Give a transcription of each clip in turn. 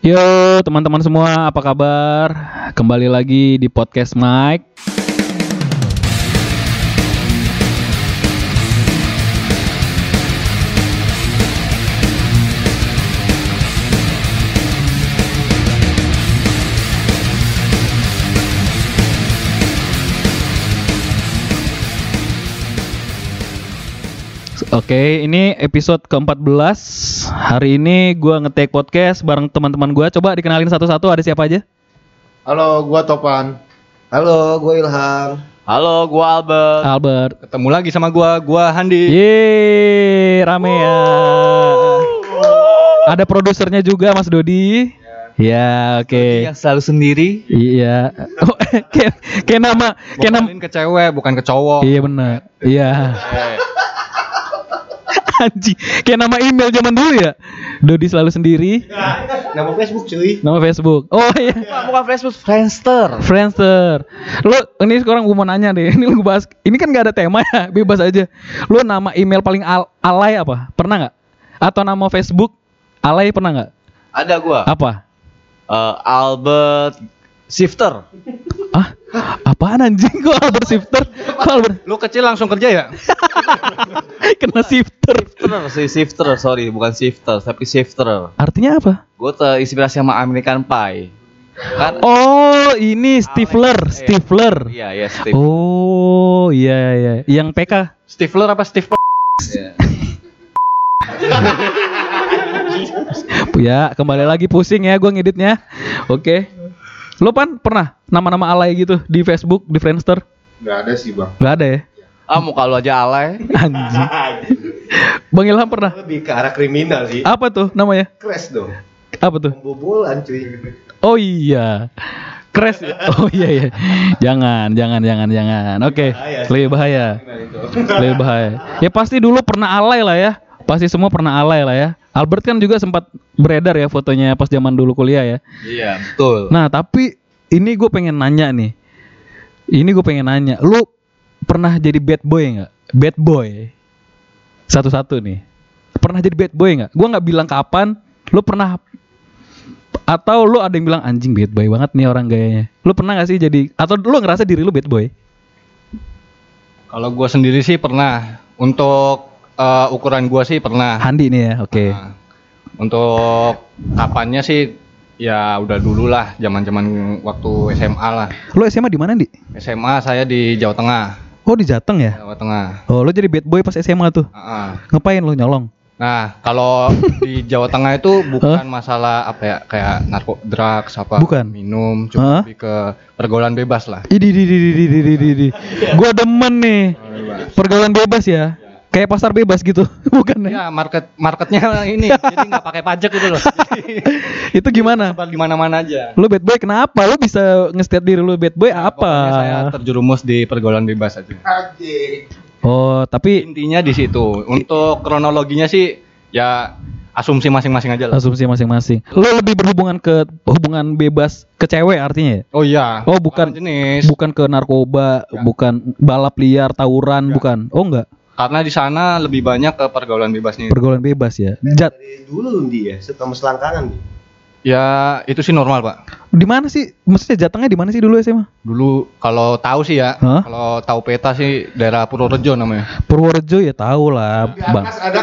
Yo teman-teman semua apa kabar? Kembali lagi di podcast Mike. Oke, ini episode ke-14. Hari ini gua nge-take podcast bareng teman-teman gua. Coba dikenalin satu-satu ada siapa aja? Halo, gua Topan. Halo, gue Ilham. Halo, gua Albert. Albert. Ketemu lagi sama gua, gua Handi. Yeay, rame ya. Ada produsernya juga Mas Dodi. Ya, oke. Yang selalu sendiri. Iya. Oh, kayak kayak nama kayak nama ke cewek, bukan ke cowok. Iya benar. Iya. Anjing, kayak nama email zaman dulu ya. Dodi selalu sendiri. Nama Facebook cuy. Nama Facebook. Oh iya. Bukan, bukan Facebook, Friendster. Friendster. Lu ini sekarang gue mau nanya deh. Ini lu bahas. Ini kan gak ada tema ya, bebas aja. Lu nama email paling al- alay apa? Pernah nggak? Atau nama Facebook alay pernah nggak? Ada gua. Apa? Eh, Albert Shifter. Ah, apaan anjing kok Albert Shifter? Kok Albert Lu kecil langsung kerja ya? kena shifter? Shifter, si Shifter, sorry, bukan Shifter, tapi Shifter. Artinya apa? Gua terinspirasi sama American Pie. Kan? Oh, ini Stifler, Iya. Stifler. Iya, iya, Steve. Oh, iya iya. Yang PK. Stifler apa Steve? Iya. Ya, kembali lagi pusing ya gua ngeditnya. Oke. Lu pan pernah nama-nama alay gitu di Facebook, di Friendster? Gak ada sih, Bang. Gak ada ya? Ah, muka lu aja alay. Anjing. Bang Ilham pernah? Lebih ke arah kriminal sih. Apa tuh namanya? Crash dong. Apa tuh? Pembobolan cuy. Oh iya. Crash. Oh iya iya. Jangan, jangan, jangan, jangan. Oke. Lebih bahaya. Lebih bahaya. Ya pasti dulu pernah alay lah ya. Pasti semua pernah alay lah ya. Albert kan juga sempat beredar ya fotonya pas zaman dulu kuliah ya. Iya, betul. Nah tapi ini gue pengen nanya nih. Ini gue pengen nanya. Lu pernah jadi bad boy nggak? Bad boy. Satu-satu nih. Pernah jadi bad boy nggak? Gue nggak bilang kapan. Lu pernah atau lu ada yang bilang anjing bad boy banget nih orang gayanya. Lu pernah gak sih jadi atau lu ngerasa diri lu bad boy? Kalau gua sendiri sih pernah. Untuk eh, ukuran gua sih pernah. Handi nih ya. Oke. Nah, untuk kapannya sih ya udah dulu lah zaman-zaman waktu SMA lah. Lu SMA di mana, Di? SMA saya di Jawa Tengah. Oh, di Jateng ya? Jawa Tengah. Oh, lu jadi bad boy pas SMA tuh. Ah, ah. Ngapain lu nyolong? Nah, kalau di Jawa Tengah itu bukan masalah apa ya kayak narko drugs apa Bukan. minum, cuma lebih ke pergaulan bebas lah. Idi di di di di di di di. Gua demen nih. Pergaulan bebas ya. Kayak pasar bebas gitu. Bukan ya? Ya, market marketnya ini jadi nggak pakai pajak gitu loh. Itu gimana? Di mana-mana aja. Lu bad boy kenapa? Lu bisa nge-state diri lu bad boy apa? Pokoknya saya terjerumus di pergaulan bebas aja. Oh, tapi Intinya di situ. Untuk kronologinya sih ya asumsi masing-masing aja lah. asumsi masing-masing. Lu lebih berhubungan ke hubungan bebas ke cewek artinya ya? Oh iya. Oh, bukan jenis. bukan ke narkoba, bukan balap liar, tawuran, bukan. Oh enggak, Karena di sana lebih banyak ke pergaulan bebasnya. pergaulan bebas ya. Jat Dari dulu dia suka selangkangan nih. Ya itu sih normal pak. di mana sih? Maksudnya jatengnya di mana sih dulu SMA? Dulu kalau tahu sih ya, Hah? kalau tahu peta sih daerah Purworejo namanya. Purworejo ya tahu lah, Bang. ada.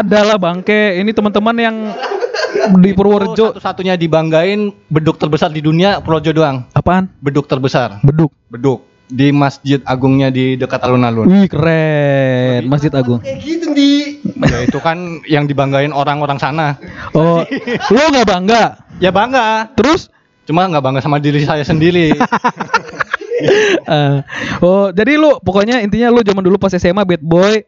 Ada lah bangke. Ini teman-teman yang di Purworejo Satu-satunya dibanggain beduk terbesar di dunia Purworejo doang. apaan? Beduk terbesar. Beduk. Beduk di Masjid Agungnya di dekat alun-alun. Wih keren, Masjid Agung. Kayak gitu di. ya itu kan yang dibanggain orang-orang sana. Oh, lo nggak bangga? Ya bangga. Terus? Cuma nggak bangga sama diri saya sendiri. eh, oh, jadi lu pokoknya intinya lu zaman dulu pas SMA bad boy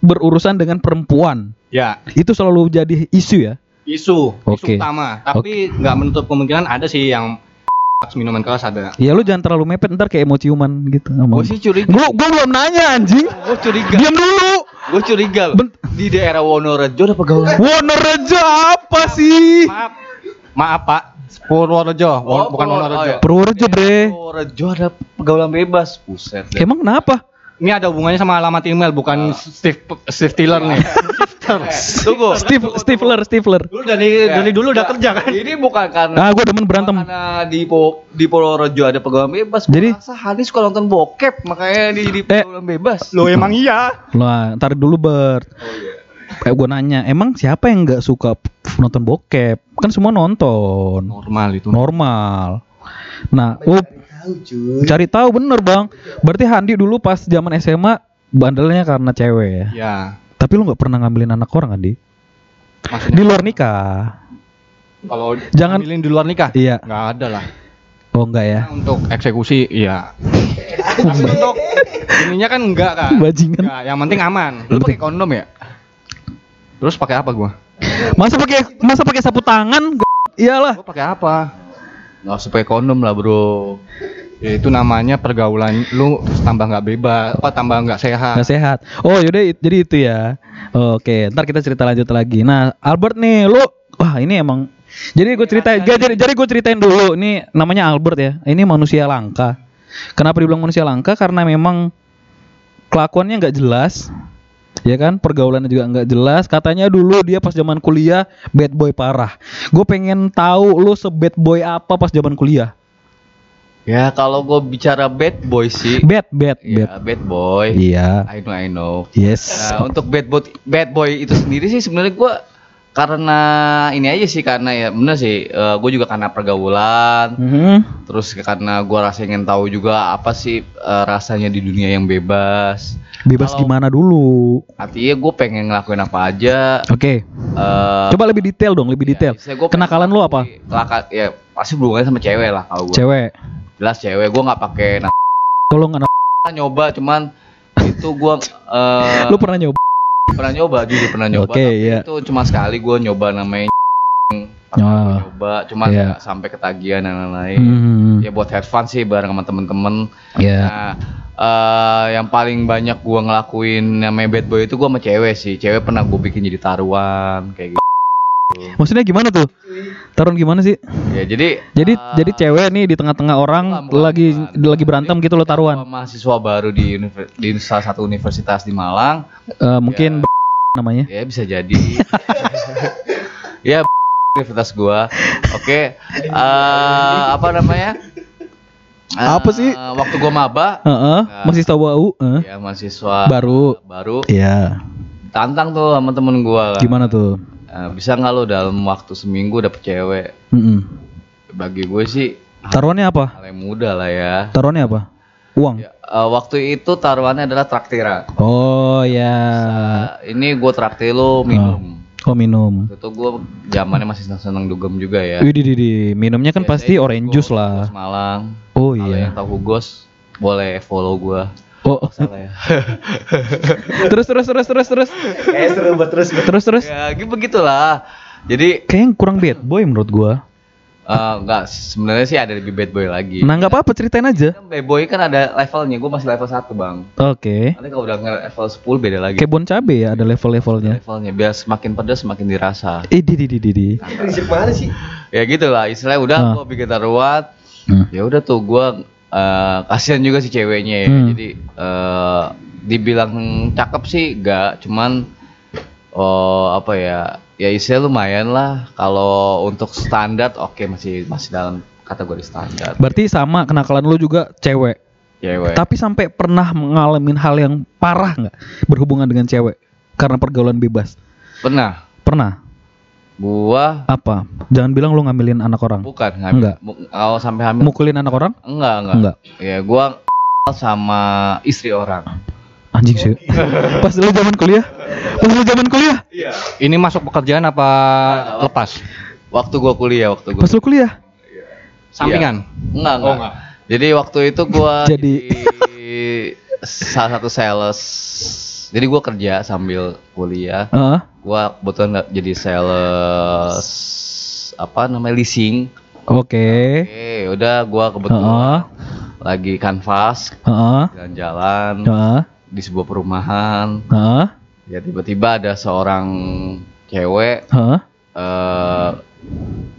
berurusan dengan perempuan. ya Itu selalu jadi isu ya. isu, Oke. isu utama. Tapi nggak menutup kemungkinan ada sih yang minuman keras ada. Ya lu jangan terlalu mepet ntar kayak mau ciuman gitu. Gue sih curiga. Gua, gua belum nanya anjing. Gue curiga. Diam dulu. Gue curiga. Ben- Di daerah Wonorejo ada pegawai. Wonorejo apa sih? Maaf, maaf Pak. Purworejo, Won- bukan Purwo- Wonorejo. oh, iya. Purworejo bre. Purworejo ada pergaulan bebas. Buset. deh. Emang kenapa? Ini ada hubungannya sama alamat email bukan Steve Steve Tiller nih. Tunggu. Steve Stifler Stifler. Lu dari dari dulu udah kerja kan? Ini bukan karena Ah, gue demen berantem. Karena di Po- di Purworejo ada pegawai bebas. Jadi- Hani suka nonton bokep makanya di di Eh. pegawai bebas. Lo emang iya. Lah, ntar dulu Bert. Eh, gue nanya, emang siapa yang nggak suka nonton bokep? Kan semua nonton. Normal itu. Normal. Nah, lu Tahu cuy. cari tahu bener bang. Berarti Handi dulu pas zaman SMA bandelnya karena cewek ya. Ya. Tapi lu nggak pernah ngambilin anak orang Andi? Maksudnya Di luar nikah. kalau Jangan- ngambilin di luar nikah? Iya. Nggak ada lah. Oh enggak ya? Untuk eksekusi, iya. Tapi untuk ininya kan enggak kan? Bajingan. Enggak, yang penting aman. Lu pakai kondom ya? Terus pakai apa gua? Masa pakai masa pakai sapu tangan? Gua- Iyalah. Gua pakai apa? Nggak usah pakai kondom lah bro. Ya itu namanya pergaulan lu tambah nggak bebas, apa tambah nggak sehat. Nggak sehat. Oh yaudah jadi itu ya. Oke, ntar kita cerita lanjut lagi. Nah Albert nih, lu wah ini emang. Jadi gue ceritain, jadi jadi, jadi gue ceritain dulu. Ini namanya Albert ya. Ini manusia langka. Kenapa dibilang manusia langka? Karena memang kelakuannya nggak jelas. Ya kan, pergaulannya juga nggak jelas. Katanya dulu dia pas zaman kuliah bad boy parah. Gue pengen tahu lu se bad boy apa pas zaman kuliah. Ya kalau gue bicara bad boy sih. Bad, bad, bad. Ya bad boy. Iya. I know I know. Yes. Nah, untuk bad boy bad boy itu sendiri sih sebenarnya gua karena ini aja sih karena ya bener sih gue juga karena pergaulan Mhm. terus karena gua rasa ingin tahu juga apa sih eh, rasanya di dunia yang bebas Bebas Kalau- gimana dulu? artinya gue pengen ngelakuin apa aja Oke. eh, Coba lebih detail dong, lebih detail. ya, pengen Kenakalan lu apa? kelaka- ya pasti berhubungan sama cewek lah kalau gue Cewek. jelas cewek gue nggak pakai nah, Kalau nggak nyoba cuman itu gue eh, lu pernah nyoba? Pernah nyoba jujur pernah nyoba Oke, tapi iya. itu cuma sekali gue nyoba namanya Pernah Ah. gua nyoba cuman Iya. nggak sampai ketagihan dan lain-lain Hmm. ya buat have fun sih bareng sama temen-temen Ya. nah eh, yang paling banyak gua ngelakuin namanya bad boy itu gua sama cewek sih cewek pernah gue bikin jadi taruhan kayak gitu Maksudnya gimana tuh? Taruhan gimana sih? ya jadi Jadi eh, jadi cewek nih di tengah-tengah orang bukan, lagi bukan. lagi berantem Jadi gitu lo ketika taruhan. mahasiswa baru di di salah satu universitas di Malang Eh, mungkin namanya. ya bisa jadi ya universitas gua oke eh, apa namanya Eh, Apa sih? waktu gua maba Heeh, Nah. masih tahu heeh. ya mahasiswa Baru. baru Iya. tantang tuh sama temen gua kan. Gimana tuh? Eh, bisa nggak lo dalam waktu seminggu dapet cewek Mm-mm. bagi gue sih Taruhannya apa? hal yang mudah lah ya, Taruhannya apa? Uang. Ya, eh, waktu itu taruhannya adalah traktiran Oh ya. Eh, ini gue traktir lo minum Oh minum. Waktu itu gue zamannya masih seneng dugem juga ya Widih, widih, minumnya kan Biasanya pasti di orange juice lah. Malang Oh kalau iya. yang tahu Hugos boleh follow gue Oh, salah ya terus terus terus terus terus Kayak seru banget terus. terus terus. ya gitu begitulah jadi Kayaknya kurang bad boy menurut gua. eh, enggak sebenarnya sih ada lebih bad boy lagi Nah nggak apa-apa ceritain aja. Kan bad boy kan ada levelnya gue masih level 1 bang Oke. nanti kalau udah nge- level 10 beda lagi Kayak bon cabe ya ada level-levelnya. levelnya biar semakin pedas semakin dirasa Eh di di di di. di. Prinsip mana sih? ya gitu lah istilahnya udah Ah. gue bikin taruhan Hmm. ya udah tuh gue eh, kasihan juga si ceweknya ya Hmm. jadi eh, dibilang cakep sih gak cuman oh apa ya ya istilah lumayan lah kalau untuk standar oke masih masih dalam kategori standar Berarti sama kenakalan lu juga cewek. cewek Tapi sampai pernah ngalamin hal yang parah nggak berhubungan dengan cewek karena pergaulan bebas? pernah Pernah. Gua Apa? Jangan bilang lu ngambilin anak orang. bukan ngambil Enggak. kalau sampai hamil Mukulin anak orang? enggak enggak Enggak. ya gua sama istri orang Anjing sih. Pas lu zaman kuliah? Pas lu zaman kuliah? Ini masuk pekerjaan apa lepas? waktu gua kuliah waktu gua Pas lu kuliah? Sampingan. Enggak, enggak. Oh, enggak. Jadi waktu itu gua Jadi- jadi salah satu sales. Jadi gua kerja sambil kuliah. Heeh. Gua kebetulan nggak jadi sales apa namanya leasing. Oke. Oke, udah gua kebetulan Heeh. lagi kanvas Heeh. jalan-jalan Heeh. di sebuah perumahan. Heeh. Ya tiba-tiba ada seorang cewek Heeh. eh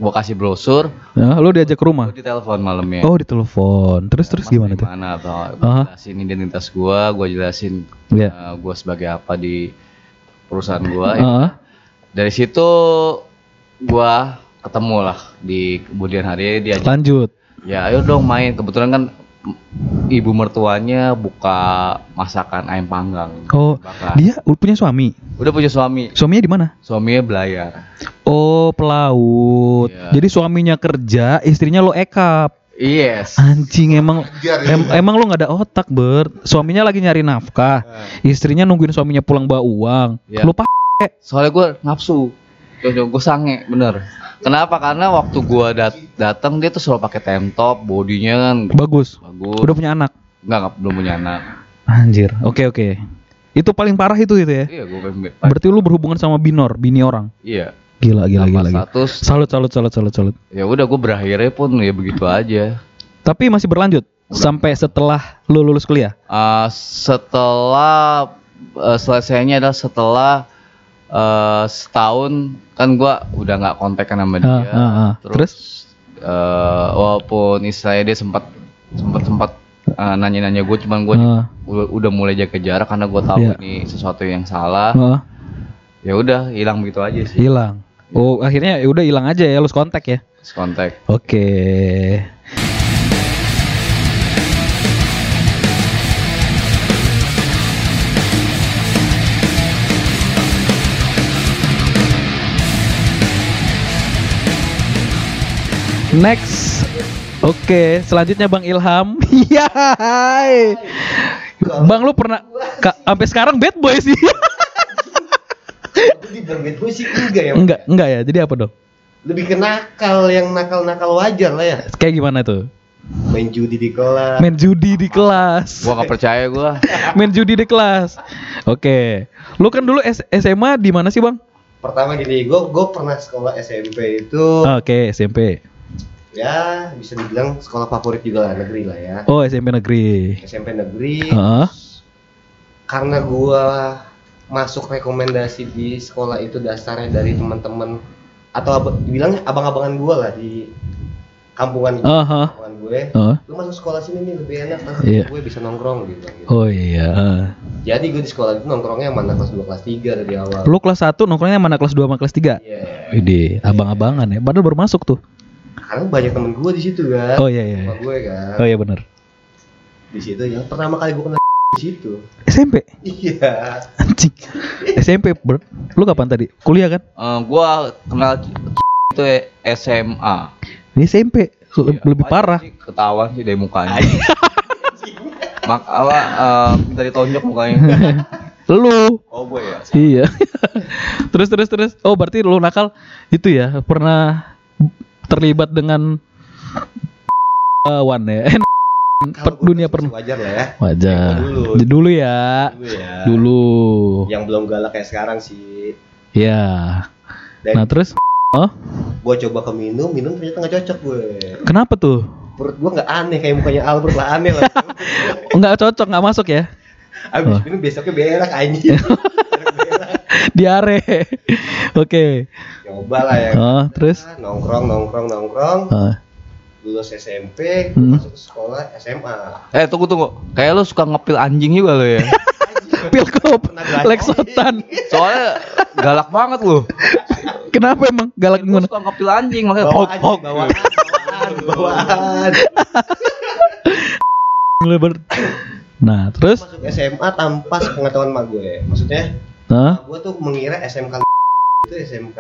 gua kasih brosur, Nah, lu diajak ke rumah. gua ditelepon malamnya. Oh, ditelepon. Terus terus Mas gimana tuh? Mana atau Aha. gua jelasin identitas gua, gua jelasin Iya. eh, gua sebagai apa di perusahaan gua. Heeh. Dari situ gua ketemu lah di kemudian hari dia Lanjut. ya ayo dong main kebetulan kan ibu mertuanya buka masakan ayam panggang Oh, bakar. dia punya suami. udah punya suami Suaminya di mana? suaminya belayar Oh, pelaut. Iya. Jadi suaminya kerja, istrinya lo ekap. yes Anjing emang Biar em- emang lo nggak ada otak, Bert. Suaminya lagi nyari nafkah. Istrinya nungguin suaminya pulang bawa uang. Iya. Lu pak soalnya gue nafsu gue sange bener kenapa karena waktu gua dat datang dia tuh selalu pakai tank top bodinya kan bagus. bagus Udah punya anak. nggak nggak belum punya anak Anjir. Oke, oke. Itu paling parah itu itu ya. iya gue Berarti lu berhubungan sama binor, bini orang. iya Gila, gila, gila, gila. status Salut, salut, salut, salut, salut. ya udah gue berakhirnya pun ya begitu aja Tapi masih berlanjut sampai setelah lu lulus kuliah. Uh, setelah uh, selesainya adalah setelah uh, setahun kan gua udah nggak kontak sama dia Ah, ah, ah. terus, uh, walaupun istilahnya dia sempat sempat sempat uh, nanya-nanya gue cuman gue Ah, udah, mulai jaga jarak karena gue tahu Iya. ini sesuatu yang salah ah, ya udah hilang begitu aja sih hilang. Oh, akhirnya ya udah hilang aja ya, lulus kontak ya. Terus kontak Oke. Next. Oke, selanjutnya Bang Ilham. Iya. hai. Bang lu pernah ka- sampai sekarang bad boy sih. Bad boy sih enggak ya. enggak, enggak ya. Jadi apa dong? Lebih ke nakal yang nakal-nakal wajar lah ya. Kayak gimana tuh? Main judi di kelas. Main judi di kelas. gua nggak percaya gua main judi di kelas. Oke. Lu kan dulu S- SMA di mana sih, Bang? Pertama gini, gue gue pernah sekolah SMP itu Oke, SMP. Ya bisa dibilang sekolah favorit juga lah negeri lah ya. Oh, SMP negeri. SMP negeri. Heeh. Karena gua masuk rekomendasi di sekolah itu dasarnya dari teman-teman atau ab- dibilangnya abang-abangan gua lah di kampungan Aha. kampungan gue. Heeh. Lu masuk sekolah sini nih lebih enak kan Iya. gue bisa nongkrong gitu. gitu. Oh iya. Jadi gue di sekolah itu nongkrongnya mana kelas 2 kelas 3 dari awal. Lu kelas 1 nongkrongnya mana kelas 2 sama kelas 3? Iya. Ide, abang-abangan ya. Padahal baru masuk tuh. Karena banyak temen gue di situ kan. Oh iya iya. Sama iya. gue kan. Oh iya bener. Di situ yang pertama kali gue kenal di situ. SMP. Iya. Anjing. SMP, bro. Lu kapan tadi? Kuliah kan? Eh, gua kenal itu SMA Di SMP. Iya, lebih parah. sih, ketahuan sih dari mukanya mak apa eh, minta ditonjok mukanya Lu. oh gue ya Iya. terus terus terus. Oh, berarti lu nakal itu ya pernah terlibat dengan uh, wan ya. Eh, gue dunia pernah. wajar lah ya. Wajar. Dulu. Dulu ya. Dulu ya. Dulu. Yang belum galak kayak sekarang sih. Ya. Dan Nah, terus oh, gue coba ke minum, minum ternyata nggak cocok gue. kenapa tuh? Perut gue nggak aneh kayak mukanya Albert lah aneh lah. Enggak cocok, enggak masuk ya. Abis Oh. minum besoknya berak anjing. Berak. Diare. Oke. Coba lah ya. Oh, terus Nongkrong, nongkrong, nongkrong. Ah, Lulus SMP, Hmm. masuk sekolah SMA. eh tunggu tunggu kayak lu suka ngepil anjing juga lo ya Pilkop, Pernah belajar. Lexotan. soalnya galak banget lu Kenapa emang galak gimana? suka ngepil anjing makanya hok hok bawaan. Nah, terus Masuk SMA tanpa sepengetahuan mak gue. Maksudnya, Hah? gue tuh mengira SMK itu SMK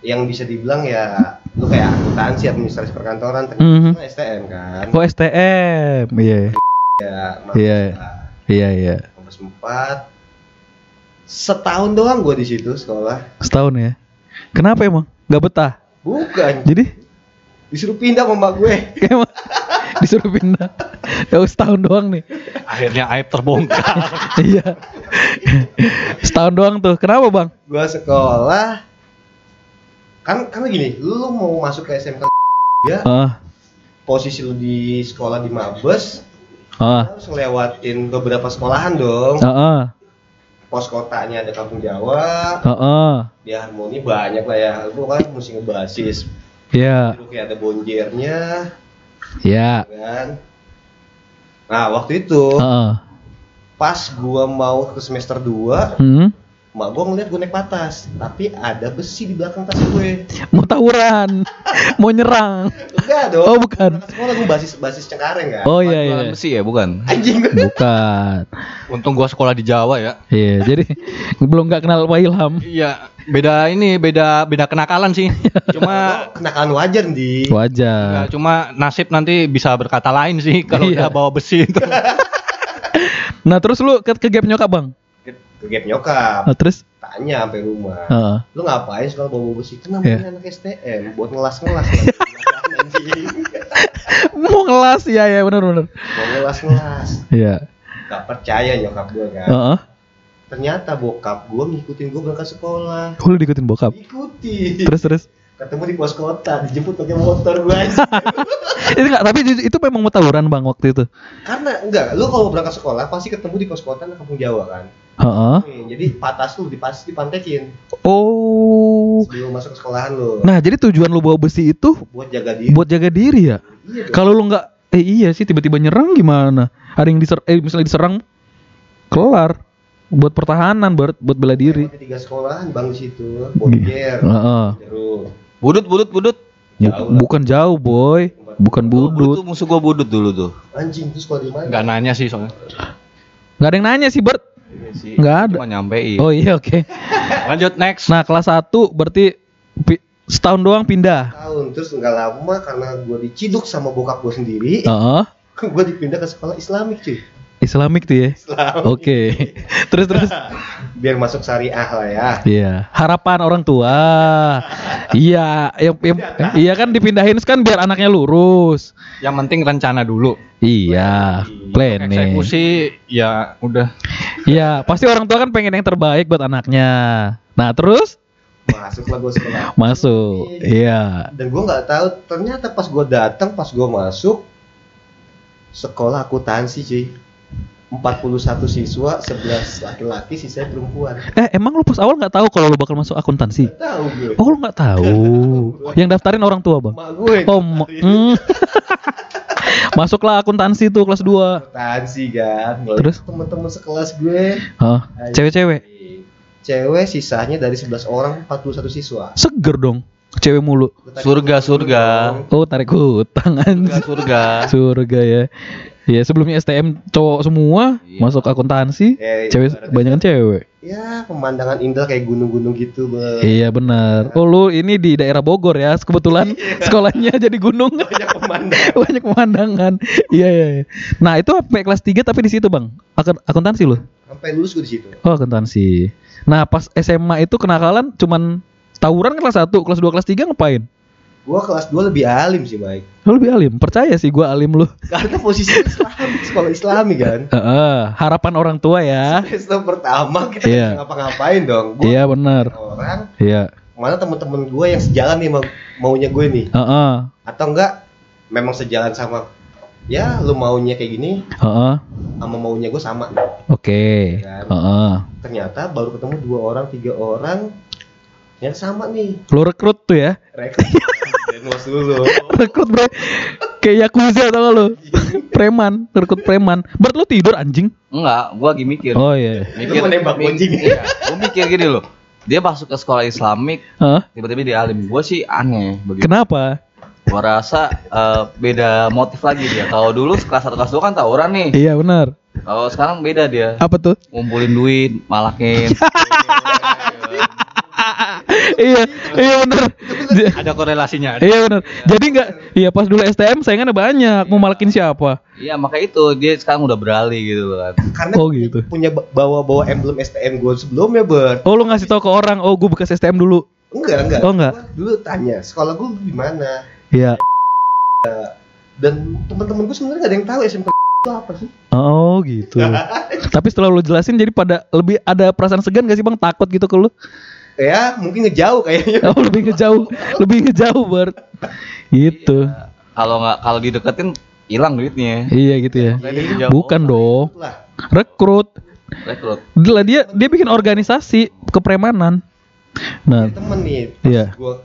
yang bisa dibilang ya lu kayak akuntansi administrasi perkantoran tapi Mhm. itu STM kan Oh, STM. Iya. ya Iya. Iya, iya. kampus 4 setahun doang gue di situ sekolah Setahun ya. Kenapa emang? Gak betah. bukan Jadi disuruh pindah sama mbak gue emang disuruh pindah. Ya setahun doang nih. akhirnya aib terbongkar Iya. setahun doang tuh. Kenapa, Bang? gue sekolah kan karena gini lu, lu mau masuk ke SMK ya Ah, posisi lu di sekolah di Mabes ah, harus ngelewatin beberapa sekolahan dong ah, ah. pos kotanya ada kampung Jawa Heeh. di harmoni banyak lah ya gue kan mesti ngebasis Iya. Terus kayak ada bonjernya Iya. kan nah waktu itu Heeh. pas gua mau ke semester 2 Hmm. mak gua ngeliat gue naik patas tapi ada besi di belakang tas gue Mau tawuran. Mau nyerang. enggak dong Oh, bukan. Sekolah gue basis basis cengkareng kan Oh iya Jualan iya. besi ya bukan? anjing Bukan. Untung gua sekolah di Jawa ya. Iya, jadi belum nggak kenal Pak Ilham. Iya, beda ini beda beda kenakalan sih. Cuma kenakalan wajar di Wajar. Nggak, cuma nasib nanti bisa berkata lain sih kalau Iya. udah bawa besi itu. Nah, terus lu ke, ke gap nyokap, Bang? ke, ke gap nyokap Nah, terus tanya sampai rumah Heeh. lu ngapain sekolah bawa besi kenapa Iya. anak STM buat ngelas ngelas anjing mau ngelas ya ya benar benar. mau ngelas ngelas Iya. gak percaya nyokap gue kan Heeh. Ternyata bokap gue ngikutin gue berangkat sekolah Oh, lu diikutin bokap. ikuti Terus terus. ketemu di pos kota dijemput pakai motor gue itu enggak, tapi itu, memang mau tawuran, Bang, waktu itu. karena enggak lu kalau berangkat sekolah pasti ketemu di pos kota anak kampung Jawa kan Heeh. Nih, jadi patas lu dipasti dipantekin Oh. sebelum masuk ke sekolahan lu Nah, jadi tujuan lu bawa besi itu buat jaga diri buat jaga diri ya. iya. Kalau lu nggak eh iya sih tiba-tiba nyerang gimana? Ada yang diser eh misalnya diserang kelar buat pertahanan buat buat bela diri. Tiga sekolahan bang di situ Bonjer Heeh. Jeruk Budut budut budut. Bu- Jauh lah. bukan jauh, boy. Bukan Oh, budut budut. tuh musuh gua budut dulu tuh. anjing itu sekolah di mana Nggak nanya sih soalnya. Nggak ada yang nanya sih, Bert. Nggak ada. Cuma nyampein. Oh iya, oke. Lanjut next. Nah, kelas 1 berarti setahun doang pindah. tahun terus nggak lama karena gue diciduk sama bokap gue sendiri Heeh. gue dipindah ke sekolah Islamik cuy Islamik tuh ya. Oke. terus terus. biar masuk syariah lah ya Iya, harapan orang tua. iya, yang, yang- iya kan dipindahin kan biar anaknya lurus. Yang penting rencana dulu. Iya, planning. Eksekusi ya udah. Iya, pasti orang tua kan pengen yang terbaik buat anaknya. Nah, terus masuklah gue sekolah masuk. Iya. dan gue nggak tahu ternyata pas gue datang pas gue masuk sekolah akuntansi cuy 41 siswa 11 laki-laki sisanya perempuan Eh, emang lu pas awal nggak tahu kalau lu bakal masuk akuntansi? Tahu gue Oh, lu nggak tahu. Yang daftarin orang tua, Bang. mak gue Oh, hmm. Masuklah akuntansi tuh kelas 2. akuntansi kan Terus? teman-teman sekelas gue Hah, cewek-cewek. cewek sisanya dari 11 orang 41 siswa Seger dong. Cewek mulu. Surga, surga. Oh, tarik hutang Surga surga. Surga ya. Ya sebelumnya STM cowok semua Iya. masuk akuntansi, Eh, cewek ibaratnya- kebanyakan cewek. ya pemandangan indah kayak gunung-gunung gitu Bang. Iya benar. Oh lu ini di daerah Bogor ya, kebetulan sekolahnya jadi gunung. banyak pemandangan Banyak pemandangan. Iya iya. iya. Nah itu sampai kelas 3 tapi di situ bang. Akun akuntansi lu? sampai lulus gue di situ Oh akuntansi. Nah pas SMA itu kenakalan cuman tawuran kan kelas 1, kelas 2, kelas 3 ngapain? Gua kelas 2 lebih alim sih Mike Lu lebih alim. Percaya sih gua alim lu. karena posisi Islam sekolah Islami kan Heeh, harapan orang tua ya. semester pertama kita Iya. nggak ngapa-ngapain dong gua Iya benar. orang Iya. mana temen-temen gue yang sejalan nih mau maunya gue nih Heeh. atau enggak memang sejalan sama ya lu maunya kayak gini Heeh. sama maunya gue sama Oke. Kan. Heeh. ternyata baru ketemu dua orang tiga orang yang sama nih Lu rekrut tuh ya. rekrut Denwas dulu rekrut bre kayak yakuza tau lu preman rekrut preman Bert lu tidur anjing Enggak, gua lagi mikir. oh iya Lu menembak mik- anjing. iya, Gua mikir gini loh. Dia masuk ke sekolah Islamik, Hah? tiba-tiba dia alim. Gua sih aneh begitu. kenapa Gua rasa eh, beda motif lagi dia. Kalau dulu kelas 1 kelas 2 kan tawuran nih. iya benar Kalau sekarang beda dia. apa tuh Ngumpulin duit, malakin. iya iya benar Ada korelasinya. iya benar jadi nggak iya pas dulu STM saingannya banyak. Mau malakin siapa? Iya, maka itu dia sekarang udah beralih gitu kan. karena Oh, gitu. punya bawa-bawa emblem STM gue sebelumnya ber oh lu ngasih tau ke orang oh gue bekas STM dulu? Enggak enggak. Oh, enggak. Gua dulu tanya sekolah gue di mana iya dan teman-teman gue sebenarnya gak ada yang tahu SMP itu apa sih. Oh gitu. Tapi setelah lu jelasin jadi pada lebih ada perasaan segan gak sih bang? Takut gitu ke lu ya mungkin ngejauh kayaknya oh lebih ngejauh lebih ngejauh Bert gitu Kalau nggak kalau dideketin hilang duitnya. iya gitu ya jauh. bukan dong rekrut Rekrut. Lah dia dia bikin organisasi kepremanan. Nah, Ada temen nih Iya. gua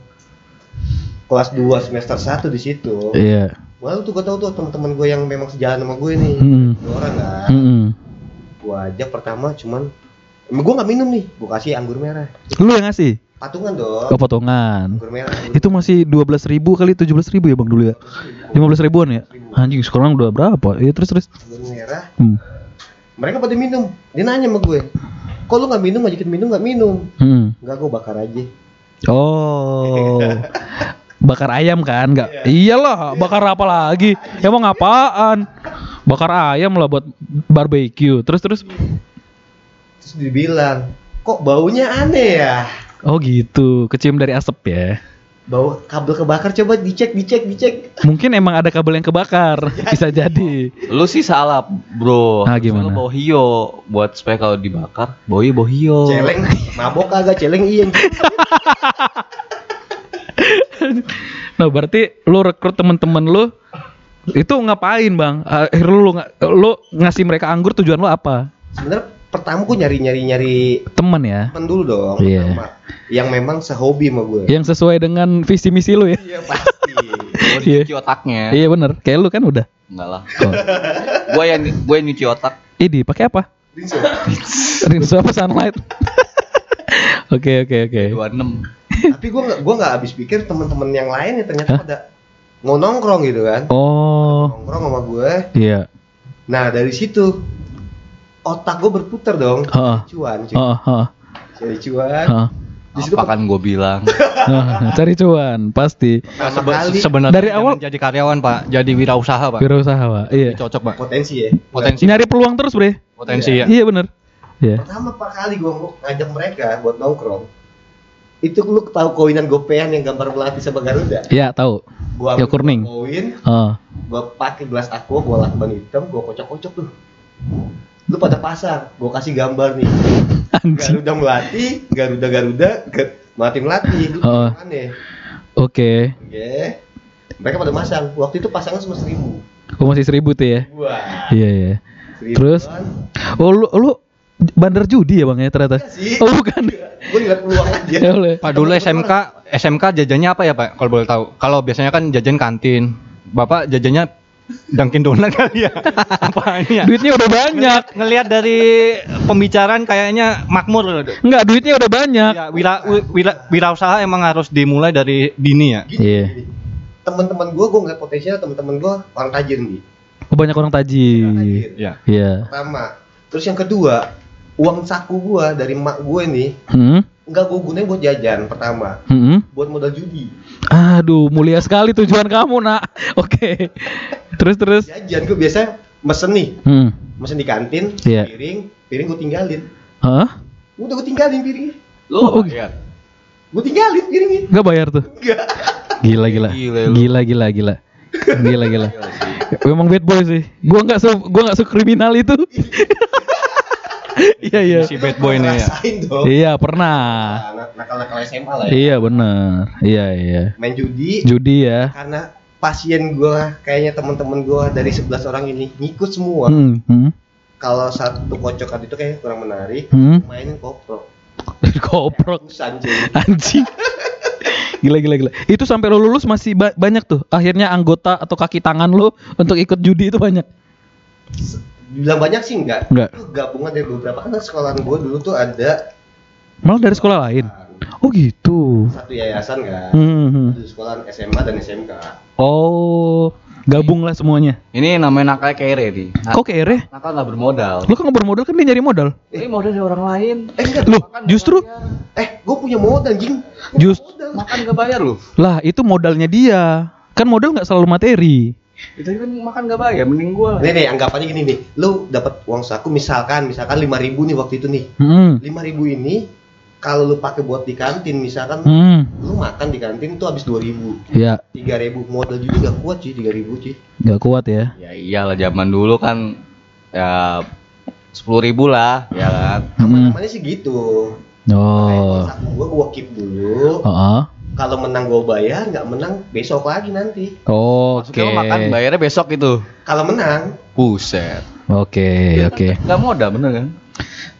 kelas 2 semester 1 di situ iya. Wah tuh gue tau tuh teman-teman gue yang memang sejalan sama gue nih Hmm. Dua orang kan Mm-mm. Gue ajak pertama cuman Emang gue gak minum nih Gue kasih anggur merah Lu yang ngasih? Patungan dong Oh, potongan. Anggur merah anggur Itu masih 12.000 ribu kali 17.000 ribu ya bang dulu ya? 15 ribuan ya? Anjing sekarang udah berapa? Iya terus terus. anggur merah Hmm. Mereka pada minum Dia nanya sama gue Kok lu gak minum ngajakin minum gak minum Hmm. Enggak gue bakar aja Oh. Bakar ayam kan? Enggak. Iyalah, bakar apa lagi? Emang apaan? Bakar ayam lah buat barbecue. Terus terus. Terus dibilang Kok baunya aneh ya Oh gitu, kecium dari asap ya. Bau kabel kebakar coba dicek dicek dicek Mungkin emang ada kabel yang kebakar, bisa jadi. Lu sih salah, Bro. Ah, Harusnya gimana? Lu bawa hio buat supaya kalau dibakar, bawa bawa hio. Celeng Mabok kagak celeng iya Nah berarti lu rekrut temen-temen lu itu ngapain bang? Akhir lu lu ngasih mereka anggur tujuan lu apa? Sebenarnya pertama gue nyari nyari nyari Temen ya, temen dulu dong Iya. pertama. yang memang sehobi sama gue yang sesuai dengan visi misi lu ya. iya pasti Gua Iya. nyuci otaknya. Iya bener, kayak lu kan udah. Enggak lah. Oh. Gua yang gua yang nyuci otak. Ini pakai apa? Rinso. Rinso apa sunlight? Oke oke oke. 26. tapi gue nggak gue nggak habis pikir teman-teman yang lain ya ternyata Hah? pada mau nongkrong gitu kan Oh nongkrong sama gue iya. nah dari situ otak gue berputar dong Heeh. cuan cuy Heeh, heeh, cari cuan heeh. di situ Apa kan gua bilang? Heeh, Cari cuan pasti. Sebe- kali sebenarnya Dari awal- jadi karyawan pak jadi wirausaha pak Wirausaha pak. Iya. cocok pak potensi ya potensi Nyari peluang terus bre. potensi ya Iya bener. Iya. pertama pak kali gue ngajak mereka buat nongkrong itu lu tahu koinan gopean yang gambar melati sama Garuda Iya tahu. gua Ya, kuning. koin Oh. gua pakai gelas aqua gua lakban hitam gua kocok-kocok tuh lu pada pasang gua kasih gambar nih Anjing. Garuda melati Garuda Garuda Ga- melati melati Oh. aneh Oke. oke mereka pada masang waktu itu pasangan cuma seribu Oh masih seribu tuh ya. wah Iya iya. seribu Terus? Oh lu lu bandar judi ya bang ya ternyata. sih Oh bukan. gua ngeliat peluang aja Ya boleh. pak dulu SMK SMK jajannya apa ya pak kalau boleh tahu kalau biasanya kan jajan kantin bapak jajannya Dunkin Donat kali ya apa ini ya Duitnya udah banyak. ngelihat dari pembicaraan kayaknya makmur loh. Enggak, duitnya udah banyak. Ya, wira, wi- wira, wirausaha emang harus dimulai dari dini ya. Iya. gini. teman-teman gua gua ngeliat potensial teman-teman gua orang tajir nih Oh, banyak orang tajir. tajir Ya. Iya. pertama terus yang kedua uang saku gua dari emak gue nih Hmm. nggak gue gunain buat jajan pertama Hmm. buat modal judi Aduh, mulia sekali tujuan kamu, Nak. Oke. Terus terus. jajan gue biasa mesen nih Hmm. mesen di kantin Iya. piring piring gue tinggalin Hah? udah gue tinggalin piringnya Lu Oh, iya. gue tinggalin piringnya Enggak bayar tuh. enggak Gila gila. Gila. Gila gila gila. Gila gila. Memang bad boy sih. Gua nggak se gua nggak kriminal itu. Iya iya. Si bad boy nih ya. Iya pernah. Nah, nakal-nakal SMA lah ya Iya bener. Iya iya. main judi Judi ya. karena pasien gue kayaknya teman-teman gue dari 11 orang ini ngikut semua Hmm. Hmm. kalau satu kocokan itu kayak kurang menarik Hmm. mainin koprok Koprok. Ratusan, cuy. Anjing. Gila gila gila. Itu sampai lo lulus masih ba- banyak tuh. Akhirnya anggota atau kaki tangan lo untuk ikut judi itu banyak. Dibilang banyak sih enggak. Enggak. Itu gabungan dari beberapa kan sekolahan gue dulu tuh ada Malah dari sekolah lain. Oh gitu. satu yayasan kan. Hmm. hmm. Satu sekolahan SMA dan SMK. Oh, gabung lah semuanya. Ini namanya nakal kere nih. Nah, Kok kere? nakal nggak bermodal. Lo kan nggak bermodal kan dia nyari modal. Ini modal dari orang lain. Eh enggak. Loh, justru Eh, gue punya modal, jing. Just- Modal. Makan nggak bayar lu. lah itu modalnya dia. Kan modal nggak selalu materi. Itu kan makan nggak bayar, mending gua lah. Nih nih, anggapannya gini nih. Lu dapat uang saku misalkan misalkan 5000 nih waktu itu nih. Hmm. 5000 ini kalau lu pakai buat di kantin misalkan Hmm. lu makan di kantin tuh habis 2000. Ya, 3000 modal juga gak kuat sih 3000 sih. nggak kuat ya. Ya iyalah zaman dulu kan ya sepuluh ribu lah, ya kan. Hmm. Aman-amannya sih gitu. Oh. Saku gua gua keep dulu. Heeh. Kalau menang gue bayar nggak menang besok lagi nanti Oke. Maksudnya lo makan bayarnya besok itu. kalau menang Buset. Oke, oke. Gak modal bener kan?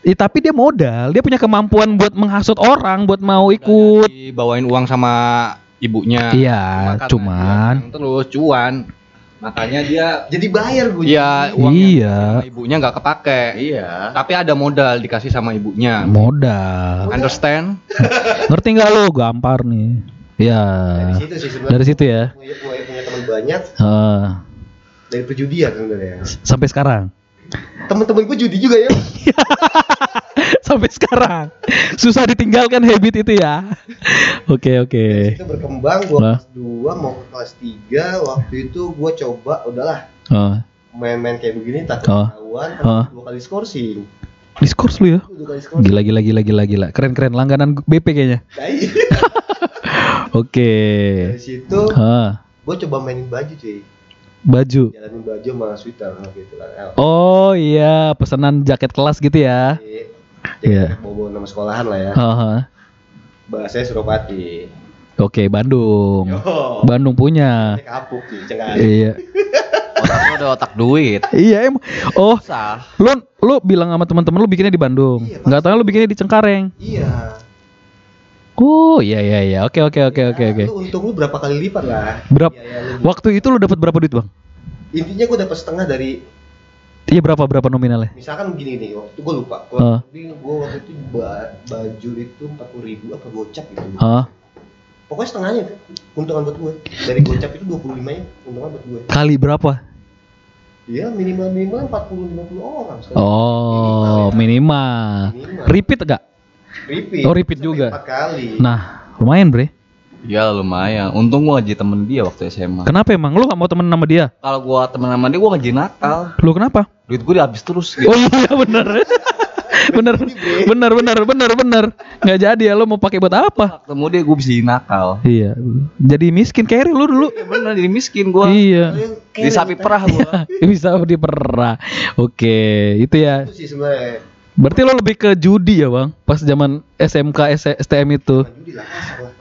Ih, tapi dia modal, dia punya kemampuan buat menghasut orang buat mau ikut. Dibawain uang sama ibunya. Iya, cuman terus cuan. Makanya dia jadi bayar gue Iya, uang Iya. sama ibunya nggak kepake. Iya. Tapi ada modal dikasih sama ibunya. modal. Understand? Ngerti nggak lo? Gampar nih. Ya. dari situ sih sebenarnya Dari situ ya. gue punya, punya teman banyak Heeh. dari perjudian sebenarnya sampai sekarang. Teman-teman gue judi juga ya sampai sekarang. Susah ditinggalkan habit itu ya. Oke, oke. itu berkembang gue Nah. kelas 2 mau ke kelas 3 waktu itu gue coba udahlah Oh. main-main kayak begini tak Oh. ketahuan Oh. dua kali skorsing Diskurs lu ya. dua Gila gila gila gila gila. Keren keren langganan BP kayaknya. Nah, iya. Oke. dari situ Hah. gue coba mainin baju cuy Baju. jalanin baju sama sweater gitu kan Oh iya, pesanan jaket kelas gitu ya. Iya. Iya. Bawa nama sekolahan lah ya. Haha. Bahasanya Suropati. Oke, Bandung. Yo. Bandung punya. Kapuk sih, cengar. Iya. Lo udah otak duit. Iya emang. Oh, Sah. lu lu bilang sama teman-teman lu bikinnya di Bandung. Iya, Nggak tahu lu bikinnya di Cengkareng. Iya. Oh, iya iya iya. Oke oke oke oke Ya, oke. Lu untung lu berapa kali lipat lah. Berapa Biaya lu. waktu itu lu dapat berapa duit, Bang? Intinya gue dapat setengah dari Iya berapa berapa nominalnya? misalkan begini nih waktu gue lupa. Ah. Gue gue waktu itu ba- baju itu empat puluh ribu apa gocap gitu. Hah? Pokoknya setengahnya tuh keuntungan buat gue. Dari gocap itu 25 nya keuntungan buat gue. Kali berapa? Iya minimal minimal 40 50 orang sekali. Oh, minimal. Minimal. Repeat enggak? Repeat. Oh, repeat Sampai juga. Empat kali. Nah, lumayan, Bre. Ya lumayan. Untung gua ngaji temen dia waktu SMA. Kenapa emang lu gak mau temen sama dia? Kalau gua temen sama dia gua ngaji nakal. Lu kenapa? Duit gua dihabis terus gitu. Oh iya bener Bener Bener bener bener bener Nggak jadi ya lu mau pakai buat apa? Ketemu dia gua bisa jadi nakal. Iya Jadi miskin carry lu dulu Ya bener jadi miskin gua. Iya Di sapi perah gua. Bisa diperah Oke Itu ya Itu sih sebenarnya. Berarti lo lebih ke judi ya bang? Pas zaman SMK STM itu.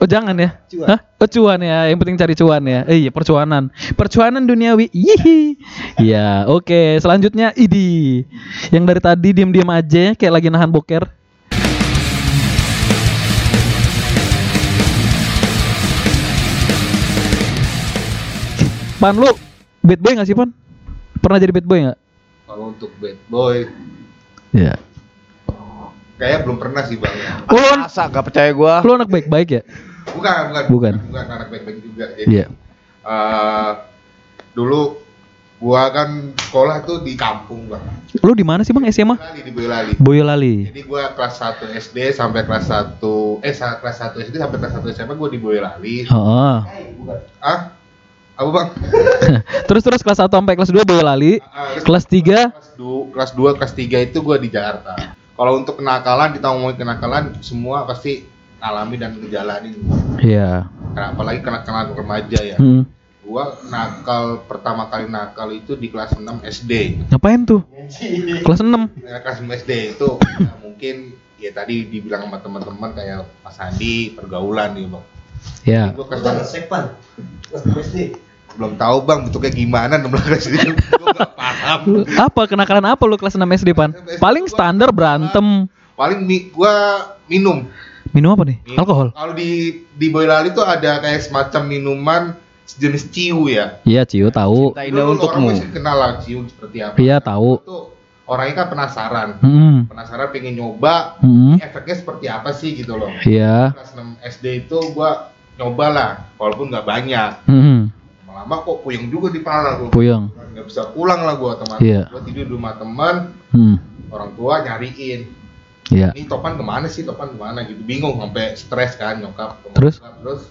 Oh jangan ya? Cuan. Hah? Oh cuan ya? Yang penting cari cuan ya? Eh iya percuanan. Percuanan duniawi. Yihi Ya oke. Selanjutnya Idi. Yang dari tadi diem-diem aja Kayak lagi nahan boker. Pan lu Bad boy gak sih Pan? Pernah jadi bad boy gak? Kalau untuk bad boy, Iya kayaknya belum pernah sih bang. Oh, lu, Masa gak percaya gua? lu anak baik-baik ya? Bukan, bukan, Bukan. bukan anak baik-baik juga. Jadi, Iya eh, dulu gua kan sekolah tuh di kampung bang. Lu di mana sih bang SMA? Boyolali di Boyolali. Boyolali Jadi gua kelas 1 SD sampai kelas 1 eh kelas 1 SD sampai kelas 1 SMA gua di Boyolali. Heeh. Eh, bukan. Ah? Apa bang? Terus terus kelas 1 sampai kelas 2 Boyolali. Ah, Kelas 3 kelas 2 kelas 2 kelas 3 itu gua di Jakarta. Kalau untuk kenakalan kita ngomongin kenakalan semua pasti alami dan ngejalanin. Iya. Karena apalagi kenakalan remaja ya. Hmm. Gua nakal pertama kali nakal itu di kelas 6 SD. Ngapain tuh? Kelas 6. Ya, kelas 6 SD itu ya, mungkin ya tadi dibilang sama teman-teman kayak Mas Andi pergaulan nih bang. Ya. Gua Lu kelas kan 6 ngesek, Pan. Kelas dua SD. Belum tahu bang bentuknya gimana 16 SD gua nggak paham. Apa kenakalan apa lu kelas 6 SD, Pan? Paling standar berantem. Paling mi, gua minum. Minum apa nih? Minum. Alkohol. Kalau di di Boyolali tuh ada kayak semacam minuman sejenis ciu ya. Iya, Cio tahu. Cinta Lu- indah lu untukmu. Kenal lah ciu seperti apa. Iya, tahu. Itu orangnya kan penasaran. Hmm. Penasaran pengen nyoba Hmm. ini efeknya seperti apa sih gitu loh. Iya. Kelas 6 SD itu gua nyoba lah, walaupun nggak banyak. Hmm. Lama-lama kok puyeng juga di pala gua. Puyeng. Nggak bisa pulang lah gua teman. Iya. Gua tidur di rumah teman, Hmm. orang tua nyariin. Iya. Ini Topan ke mana sih? Topan ke mana gitu. Bingung sampai stres kan nyokap. ke Terus? bokap. Terus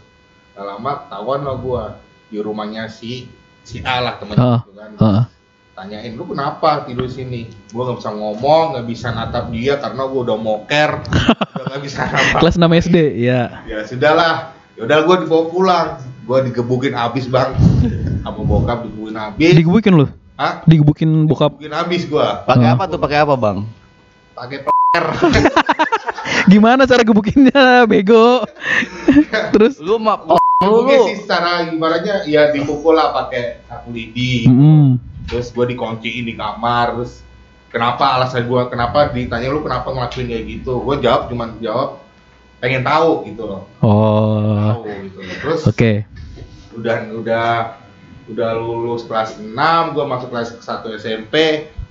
lama tahuan lah gua di rumahnya si si A lah temen Heeh. gitu kan. Heeh. Tanyain lu kenapa tidur sini? Gua nggak bisa ngomong, nggak bisa natap dia karena gua udah moker, udah nggak bisa. Kelas 6 SD, iya. Ya sudahlah, yaudah gua dibawa pulang. Gua digebukin abis bang, sama bokap digebukin abis. Digebukin lu? Hah? Digebukin bokap. Digebukin abis gua. Pakai Oh. apa tuh? Pakai apa, Bang? Pakai per. Gimana cara gebukinnya, bego? Terus Lu mah oh, lu sih secara ibaratnya ya dipukul lah pakai sapu lidi. Mm. Terus gue dikunciin di kamar. Terus kenapa alasan gue kenapa ditanya lu kenapa ngelakuin kayak gitu? Gue jawab cuman jawab pengen tahu gitu loh. Oh. Tahu gitu loh. Terus Oke. udah udah udah lulus kelas 6 gue masuk kelas 1 SMP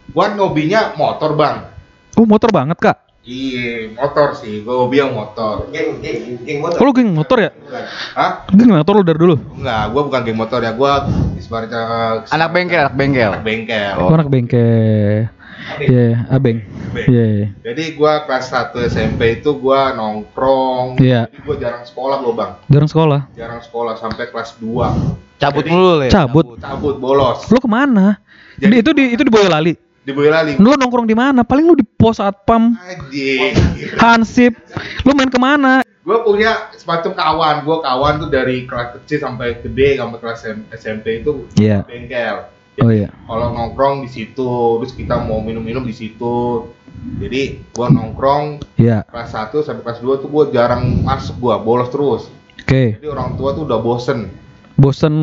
gue hobinya motor bang Oh, motor banget, Kak. iya motor sih gue hobi yang motor Geng, geng, geng motor. Oh, lu geng motor ya? Bukan. Hah? Geng motor lu dari dulu. Enggak, gue bukan geng motor ya, gue ibaratnya Anak bengkel, anak bengkel. anak bengkel. Oh, anak bengkel. Iya, abeng. Abeng. Iya. iya. Jadi gue kelas 1 SMP itu gue nongkrong. Iya. Jadi gue jarang sekolah gue bang, Jarang sekolah. jarang sekolah sampai kelas 2 Cabut Jadi, mulu le. Cabut. Cabut bolos. Lu ke mana? Jadi- Di, itu di itu di Boyolali. Di Boyolali. Lu nongkrong di mana? Paling lu di pos satpam, Anjing. Hansip. Lu main ke mana? gue punya semacam kawan gue kawan tuh dari kelas kecil sampai gede sampai kelas SM SMP itu Iya. bengkel Oh iya. kalau nongkrong di situ terus kita mau minum-minum di situ jadi gue nongkrong Iya. kelas 1 sampai kelas 2 tuh gue jarang masuk gue bolos terus Oke. jadi orang tua tuh udah bosen Bosen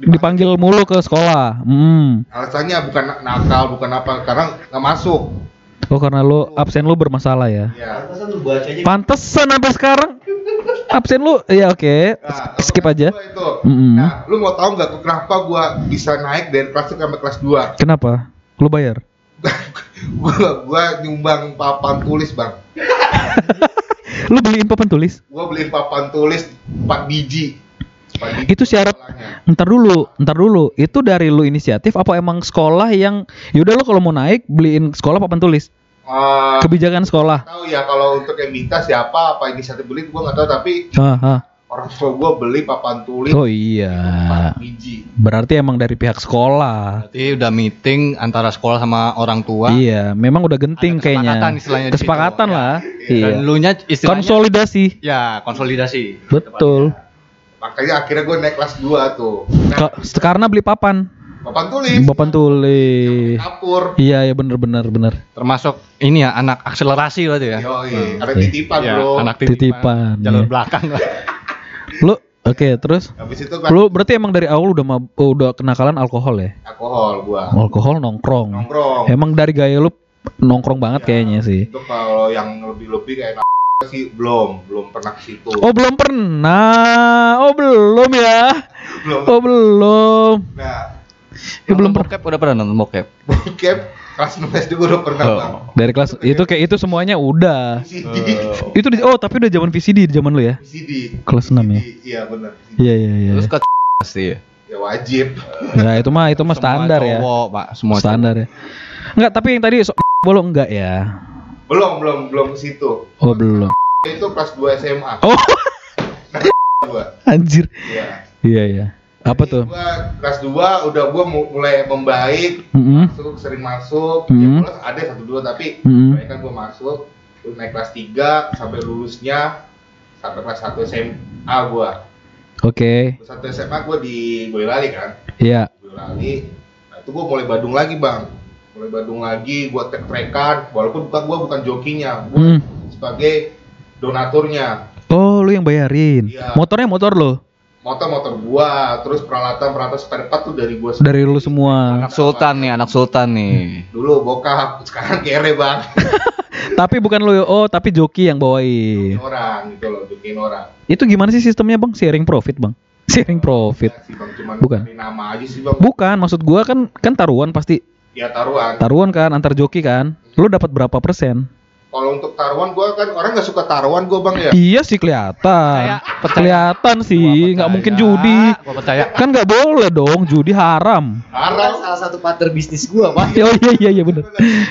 dipanggil mulu ke sekolah. Hmm. alasannya bukan na- nakal bukan apa karena nggak masuk Oh karena lu absen lu bermasalah ya. ya Pantesan lu baca aja. Pantesan sampai sekarang absen lu ya oke Nah, skip aja. dua itu. Mm-mm. Nah, lu mau tahu nggak kenapa gua bisa naik dari kelas 1 sampai kelas 2? Kenapa? Lu bayar? gua gua nyumbang papan tulis, Bang. Lu beliin papan tulis? Gua beliin papan tulis 4 biji. 4 biji Itu syarat. Ntar dulu, ntar dulu. Itu dari lu inisiatif apa emang sekolah yang yaudah lu kalau mau naik beliin sekolah papan tulis? Eh, Kebijakan sekolah. tahu ya kalau untuk yang minta siapa apa inisiatif beli gua nggak tahu tapi Ah, ah. orang tua gua beli papan tulis Oh iya. 4 biji. Berarti emang dari pihak sekolah. Berarti udah meeting antara sekolah sama orang tua. Iya, memang udah genting Ada kesepakatan kayaknya. istilahnya situ. Kesepakatan Ya. lah. Dan Iya. lu nya istilahnya Konsolidasi. ya konsolidasi. Betul. Makanya akhirnya gua naik kelas 2 tuh. Nah, Ka- karena beli papan. Papan tulis. Papan tulis. Kapur. Iya, ya bener bener bener. Termasuk ini ya anak akselerasi berarti ya. Yoi, ada Oke. titipan, Ya, Bro. anak Titipan, titipan, jalur iya. belakang lah. Lu oke, terus Habis itu kan lu berarti emang dari awal udah mab- udah kenakalan alkohol ya? alkohol gua. Alkohol nongkrong. Nongkrong. Emang dari gaya lu nongkrong banget Ya, kayaknya sih. Itu kalau yang lebih-lebih kayak sih belum, belum pernah ke situ. Oh belum pernah. Oh belum ya. belum. Oh belum. Nah, Ya, belum bokep udah pernah nonton bokep. bokep kelas 6 SD gua udah pernah, Oh. Bang. Dari kelas itu kayak itu semuanya udah. VCD. Itu di, oh tapi udah zaman VCD di zaman lu ya? VCD. Kelas 6 ya. Iya, benar. Iya iya iya. Terus ke pasti ya. Ya wajib. Ya itu mah itu mah standar ya. cowok, Pak, semua Standar ya. Enggak, tapi yang tadi so bolong enggak ya? Belum, belum, belum ke situ. Oh belum. Itu kelas 2 SMA. Oh Gua. anjir. Iya. Iya iya. Apa tuh? Gua kelas 2 udah gua mu- mulai membaik, Mm-mm. masuk sering masuk. Hmm. Ya, bolos ada satu dua tapi Hmm. kebanyakan gua masuk. Naik kelas 3 sampai lulusnya sampai kelas 1 SMA gua. Oke. Kelas 1 SMA gua di Boyolali kan. Iya. Boyolali. Nah, itu gua mulai Badung lagi, Bang. Mulai Badung lagi, gua trek-trekan walaupun bukan gua bukan jokinya, gua Hmm. sebagai donaturnya. Oh, lu yang bayarin. Iya. Motornya motor lo. Motor-motor gua, terus peralatan-peralatan spare part tuh dari gua Dari lu semua. Anak sultan nih, anak sultan nih. Dulu bokap, sekarang kere, Bang. tapi bukan lu oh, tapi joki yang bawain. orang gitu loh, bikin orang. Itu gimana sih sistemnya, Bang? Sharing profit, Bang. Sharing profit. Ya sih, Bang, cuman Bukan. nama aja sih, Bang. Bukan, maksud gua kan kan taruhan pasti. Ya taruhan. Taruhan kan antar joki kan. Lu dapat berapa persen? Kalau untuk taruhan gua kan orang nggak suka taruhan gua, Bang ya. Iya sih kelihatan. Kelihatan sih, nggak mungkin judi. Gua percaya. Kan nggak boleh dong, judi haram. Kan Haram. salah satu partner bisnis gua, Pak. Oh iya iya iya bener.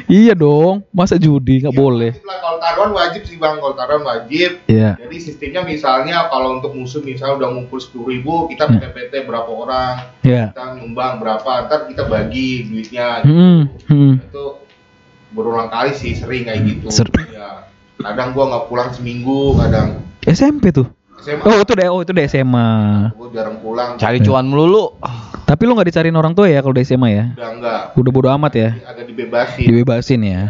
Iya dong, masa judi nggak boleh. Wajib lah, Kalau taruhan wajib sih, Bang. Kalau taruhan wajib. Iya. Jadi sistemnya misalnya kalau untuk musuh misalnya udah ngumpul sepuluh ribu, kita Hmm. PT berapa orang, Iya. kita nyumbang berapa, ntar kita bagi duitnya. Hmm, hmm. Itu berulang kali sih sering kayak gitu. Ser- Ya. Kadang gua nggak pulang seminggu, kadang SMP tuh. SMA Oh itu deh, oh itu deh SMA. gue jarang pulang Cari cuan melulu. Tapi lu nggak dicariin orang tua ya kalau di SMA ya? udah enggak Udah bodo amat ya? agak dibebasin Dibebasin ya.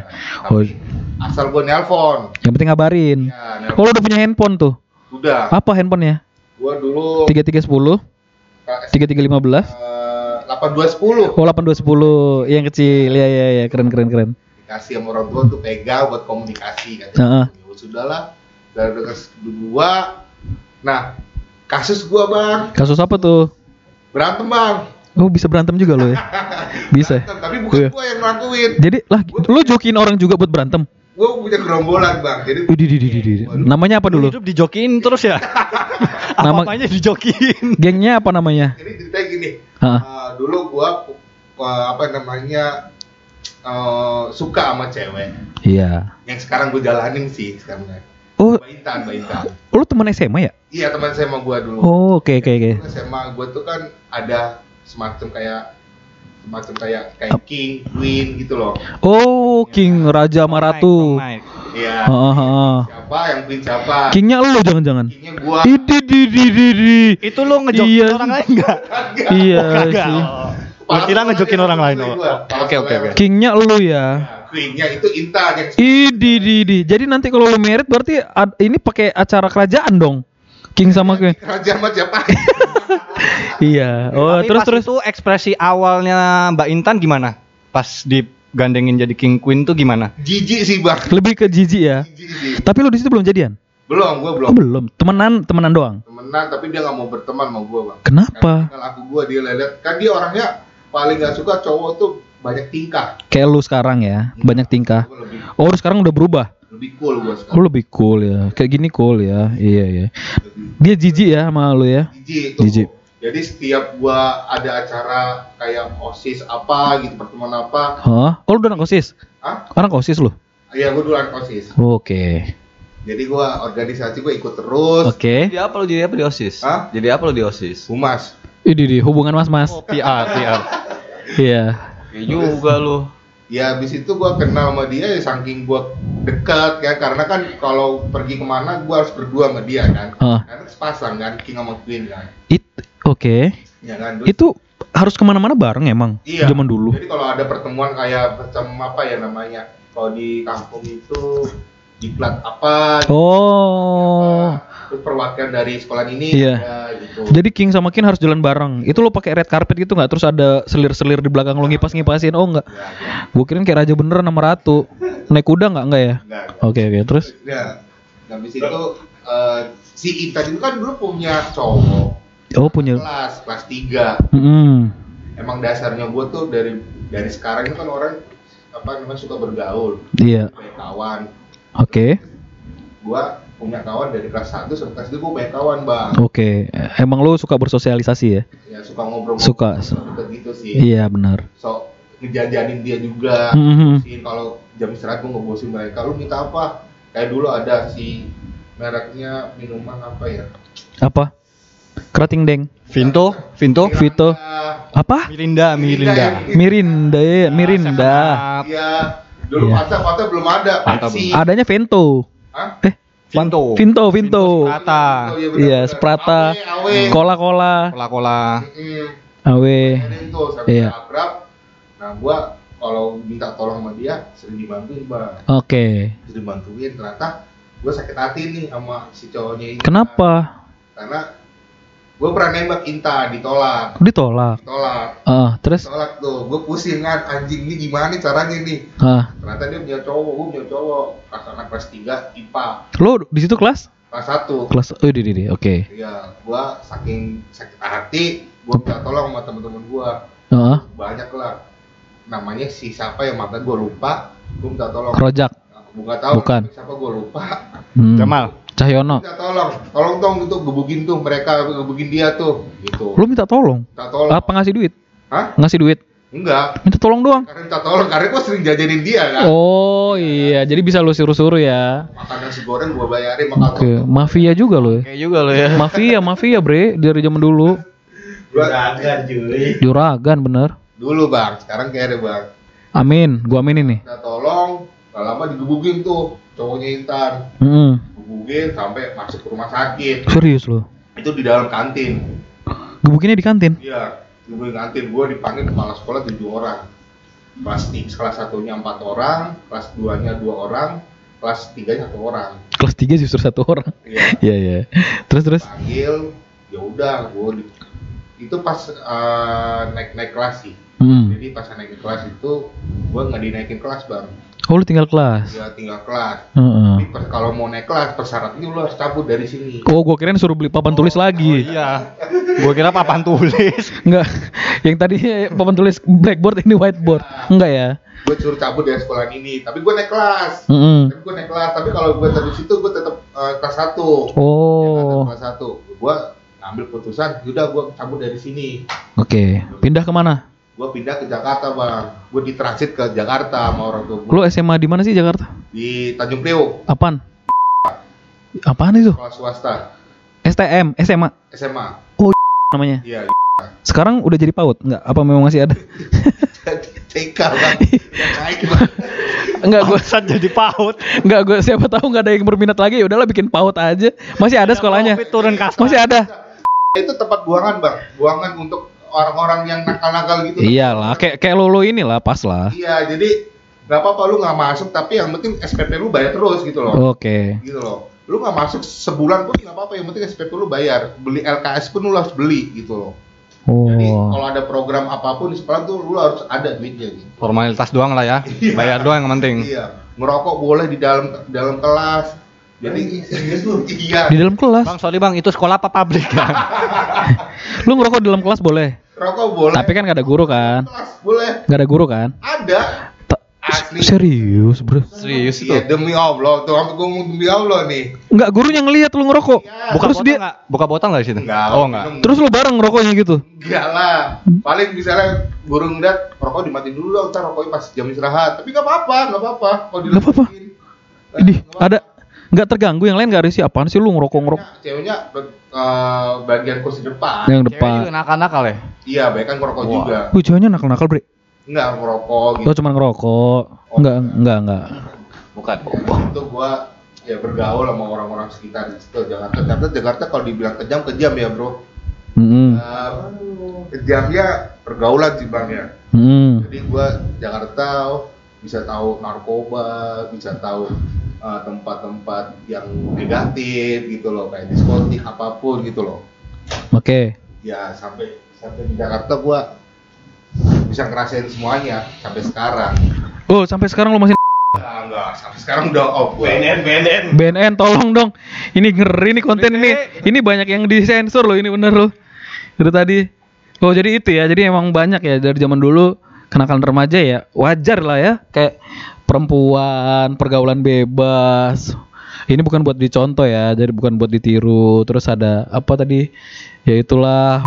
Oh, tapi asal gue nelpon yang penting ngabarin. ya Oh lu udah punya handphone tuh? udah Apa handphonenya? gue dulu 3310, 3315, delapan dua sepuluh oh 8210 yang kecil. Ya ya ya, keren keren keren. Dikasih sama orang tua tuh pegang buat komunikasi kan Heeh. ya sudahlah dari dekat kedua nah kasus gua bang Kasus apa tuh? berantem bang Oh bisa berantem juga lo ya? Bisa. Berantem, tapi bukan Iya. gua yang ngelakuin Jadi lah, lu jokin orang juga buat berantem? gua punya gerombolan bang jadi Widih, widih, widih, widih. Namanya apa dulu? Hidup dijokiin terus ya. Nama- Apa-apanya dijokiin. Gengnya apa namanya? jadi ceritanya gini Hah. eh, dulu gua eh, apa namanya eh, suka sama cewek Iya. yang sekarang gua jalanin sih sekarang Oh, Mbak Intan Mbak Intan lu teman SMA ya? iya teman saya sama gua dulu Oh, oke oke oke. Dulu SMA gue tuh kan ada semacam kayak semacam kayak kayak king, queen gitu loh. Oh, King Raja sama Ratu. Iya. Heeh, heeh. Siapa yang queen siapa? Kingnya lu jangan-jangan. Kingnya gua. Idi di di di di. Itu lu ngejokin Iya. orang lain enggak? Iya Kagak. Sih. Oh. Kira ngejokin orang lain. Oke oke oke. Kingnya lu ya. Queennya itu Intan yang Idi di di. Jadi nanti kalau lu merit berarti ad- ini pakai acara kerajaan dong. King sama Queen. raja sama siapa? Iya. Oh, Tapi terus pas terus. itu ekspresi awalnya Mbak Intan gimana? Pas digandengin jadi King Queen tuh gimana? Jijik sih bang. Lebih ke jijik ya. Jijik sih. Tapi lu di situ belum jadian? Belum, gua belum. Oh, belum. Temenan, temenan doang. Temenan tapi dia nggak mau berteman sama gua bang. Kenapa? Karena aku gua dia lelet. Kan dia orangnya paling nggak suka cowok tuh banyak tingkah. Kayak lu sekarang ya, banyak tingkah. Oh, lu sekarang udah berubah. lebih cool gua Lu sekarang. lebih cool ya. Kayak gini cool ya. Iya, iya. Dia jijik ya sama lu ya. Jijik itu. Jijik. Jadi setiap gua ada acara kayak OSIS apa gitu, pertemuan apa, Hah? Oh, lu udah anak OSIS? ah, Anak OSIS lu? iya gua dulu anak OSIS. Oke. Jadi gua organisasi gua ikut terus. Oke. Jadi apa lu jadi apa di OSIS? Hah? Jadi apa lu di OSIS? Humas. Ini di hubungan mas-mas. Oh, PR, PR. Iya. Ya juga lu. Ya habis itu gua kenal sama dia ya saking gua dekat ya karena kan kalau pergi ke mana gua harus berdua sama dia kan. Hah. Karena sepasang kan, King sama Queen kan. It oke. Ya kan. Terus- Itu harus ke mana-mana bareng emang. Iya. Zaman dulu. Jadi kalau ada pertemuan kayak macam apa ya namanya? Kalau di kampung itu diklat apa? gitu. Oh. Terus perwakilan dari sekolah ini Iya. ada gitu. Jadi King sama King harus jalan bareng. Itu lo pakai red carpet gitu nggak? Terus ada selir-selir di belakang lo ngipas-ngipasin? Oh nggak. Ya, ya. Gue kirain kayak raja beneran sama ratu. Naik kuda nggak nggak ya? Enggak, enggak. Oke oke. Terus? Ya. Habis itu eh, si Intan itu kan dulu punya cowok Oh punya. kelas kelas 3 Hmm. emang dasarnya gue tuh dari dari sekarang itu kan orang apa namanya suka bergaul Iya. banyak kawan Oke. gue punya kawan dari kelas 1 sampai kelas 2 gue banyak kawan bang Oke. Emang lo suka bersosialisasi ya? ya suka ngobrol Suka. deket gitu sih Iya benar. so ngejajanin dia juga Mhm. Sih, kalau jam istirahat gue ngebosin mereka lu minta apa kayak dulu ada si mereknya minuman apa ya Apa? Kerating deng. Vinto, Vinto, Vito. Mirinda. Apa? Mirinda, Mirinda. Mirinda ya, Mirinda. Siap. Iya. Dulu Iya. Fanta, Fanta belum ada. Fanta Pepsi. Adanya Vento. Hah? Eh, Vinto. Vinto, Vinto. Sprata. Iya, benar. Sprata. Cola-cola. Mm, Awe. Iya. akrab. Nah, gua kalau minta tolong sama dia sering dibantuin, Bang. Oke. Sering dibantuin ternyata gua sakit hati nih sama si cowoknya ini. Kenapa? Karena gua pernah nembak Inta ditolak. Ditolak. Ditolak. Ah, terus? Ditolak tuh. Gua pusing kan anjing ini gimana nih caranya nih. Ah, Ternyata dia punya cowok, gua punya cowok. Pas anak kelas 3 IPA. lo di situ kelas? Kelas 1. Kelas. Oh, di di di. Oke. Iya, gua saking sakit hati, gua minta tolong sama temen-temen gua. Ah, Banyak lah. Namanya si siapa yang mata gua lupa, gua minta tolong. Rojak. Aku nggak tahu Bukan. siapa gua lupa. Hmm. Jamal. Cahyono. Minta tolong, tolong dong itu gebukin tuh mereka gebukin dia tuh, gitu. Lo minta tolong? Minta tolong. Apa ngasih duit? Hah? Ngasih duit? Enggak. Minta tolong doang. Karena minta tolong, karena gua sering jajanin dia kan. Oh iya, jadi bisa lu suruh-suruh ya. Makan nasi goreng gua bayarin makan. Oke, mafia juga lo ya. Kayak juga lu ya. Mafia, mafia bre dari zaman dulu. Gua Juragan bener. dulu bang, sekarang kayak ada bang. Amin, gua aminin nih. Minta tolong, gak lama digebukin tuh cowoknya Intan. Hmm. Gebukin gebugin sampai masuk ke rumah sakit Serius lo? itu di dalam kantin Gebukinnya di kantin? iya gebugin kantin gue dipanggil kepala sekolah tujuh orang kelas tiga kelas satunya empat orang kelas duanya dua orang kelas tiganya satu orang Kelas 3 justru satu orang. iya Iya iya. Terus terus. panggil ya udah gue di- itu pas eh, naik naik kelas sih Hmm. jadi pas naik kelas itu gue nggak dinaikin kelas bang Oh lu tinggal kelas. ya tinggal kelas Heeh. Jadi per- kalau mau naik kelas persyaratnya lu harus cabut dari sini Oh gua kirain suruh beli papan tulis lagi. Iya. Gua kira papan tulis. Enggak. Yang tadi papan tulis blackboard ini whiteboard. Enggak ya? gue suruh cabut dari sekolah ini tapi gue naik kelas Heeh. tapi gue naik kelas tapi kalau gue dari situ gue tetap eh, kelas satu Oh. kelas satu gue ngambil putusan yaudah gue cabut dari sini Oke. Pindah ke mana? Gue pindah ke Jakarta bang gue ditransit ke Jakarta sama orang tua gue Lu SMA di mana sih Jakarta? di Tanjung Priok Apaan? Apaan itu? sekolah swasta STM, SMA SMA namanya. iya Sekarang udah jadi PAUD? Enggak? Apa memang masih ada? TK bang Yang naik bang Enggak gua Bangsat jadi paut. enggak gua siapa tahu enggak ada yang berminat lagi ya udahlah bikin PAUD aja. Masih ada sekolahnya. Masih ada. itu tempat buangan bang buangan untuk orang-orang yang nakal-nakal gitu Iyalah, kayak kayak lo lo inilah pas lah. iya jadi nggak apa-apa lu nggak masuk tapi yang penting SPP lu bayar terus gitu loh Oke. gitu loh lu nggak masuk sebulan pun nggak apa-apa yang penting SPP lu bayar beli LKS pun lu harus beli gitu loh jadi Oh. kalau ada program apa pun di sekolah tuh lu harus ada duitnya gitu Formalitas doang lah ya. Bayar doang yang penting. iya ngerokok boleh di dalam dalam kelas jadi iya Di dalam kelas. Bang, sorry bang, itu sekolah apa pabrik? Lu ngerokok di dalam kelas boleh. rokok boleh Tapi kan gak ada guru kan? kelas boleh Gak ada guru kan? ada Asli. Serius, Bro. Serius itu. Iya demi Allah tuh sampai gue ngomong demi Allah nih Enggak gurunya ngelihat lu ngerokok. Iya. Buka Terus botol dia nggak? Buka botol nggak di situ? Enggak, Oh enggak. terus lu bareng ngerokoknya gitu. Enggak lah. Paling misalnya burung ngeliat rokok dimatiin dulu dong, ntar rokoknya pas jam istirahat. Tapi nggak apa-apa, nggak apa-apa. Kalau Nggak apa-apa. Ini ada nggak terganggu yang lain gak risih apaan sih lu ngerokok ngerokok Ceweknya eh, bagian kursi depan. yang Cewek depan. juga nakal-nakal ya? Iya, baik kan ngerokok Wah. juga. Wih, ceweknya nakal-nakal, Bre. Enggak ngerokok gitu. Oh, cuman ngerokok. Enggak, enggak, enggak. Bukan. Itu gua ya bergaul sama orang-orang sekitar di situ Jakarta. Jakarta, Jakarta kalau dibilang kejam kejam ya, Bro. Hmm. Eh, kejamnya pergaulan sih, Bang ya. Hmm. Jadi gua Jakarta oh, bisa tahu narkoba, bisa tahu uh, tempat-tempat yang negatif gitu loh, kayak diskotik apa pun gitu loh. Oke. Ya sampai sampai di Jakarta gua bisa ngerasain semuanya sampai sekarang. Oh, sampai sekarang lu masih Nah, enggak, sampai sekarang udah off gua. BNN, BNN tolong dong. Ini ngeri nih konten ini. Ini banyak yang disensor loh ini bener loh. Dari tadi. Oh, jadi itu ya. Jadi emang banyak ya dari zaman dulu kenakalan remaja ya. Wajar lah ya. Kayak perempuan, pergaulan bebas. Ini bukan buat dicontoh ya. Jadi bukan buat ditiru. Terus ada apa tadi? Ya itulah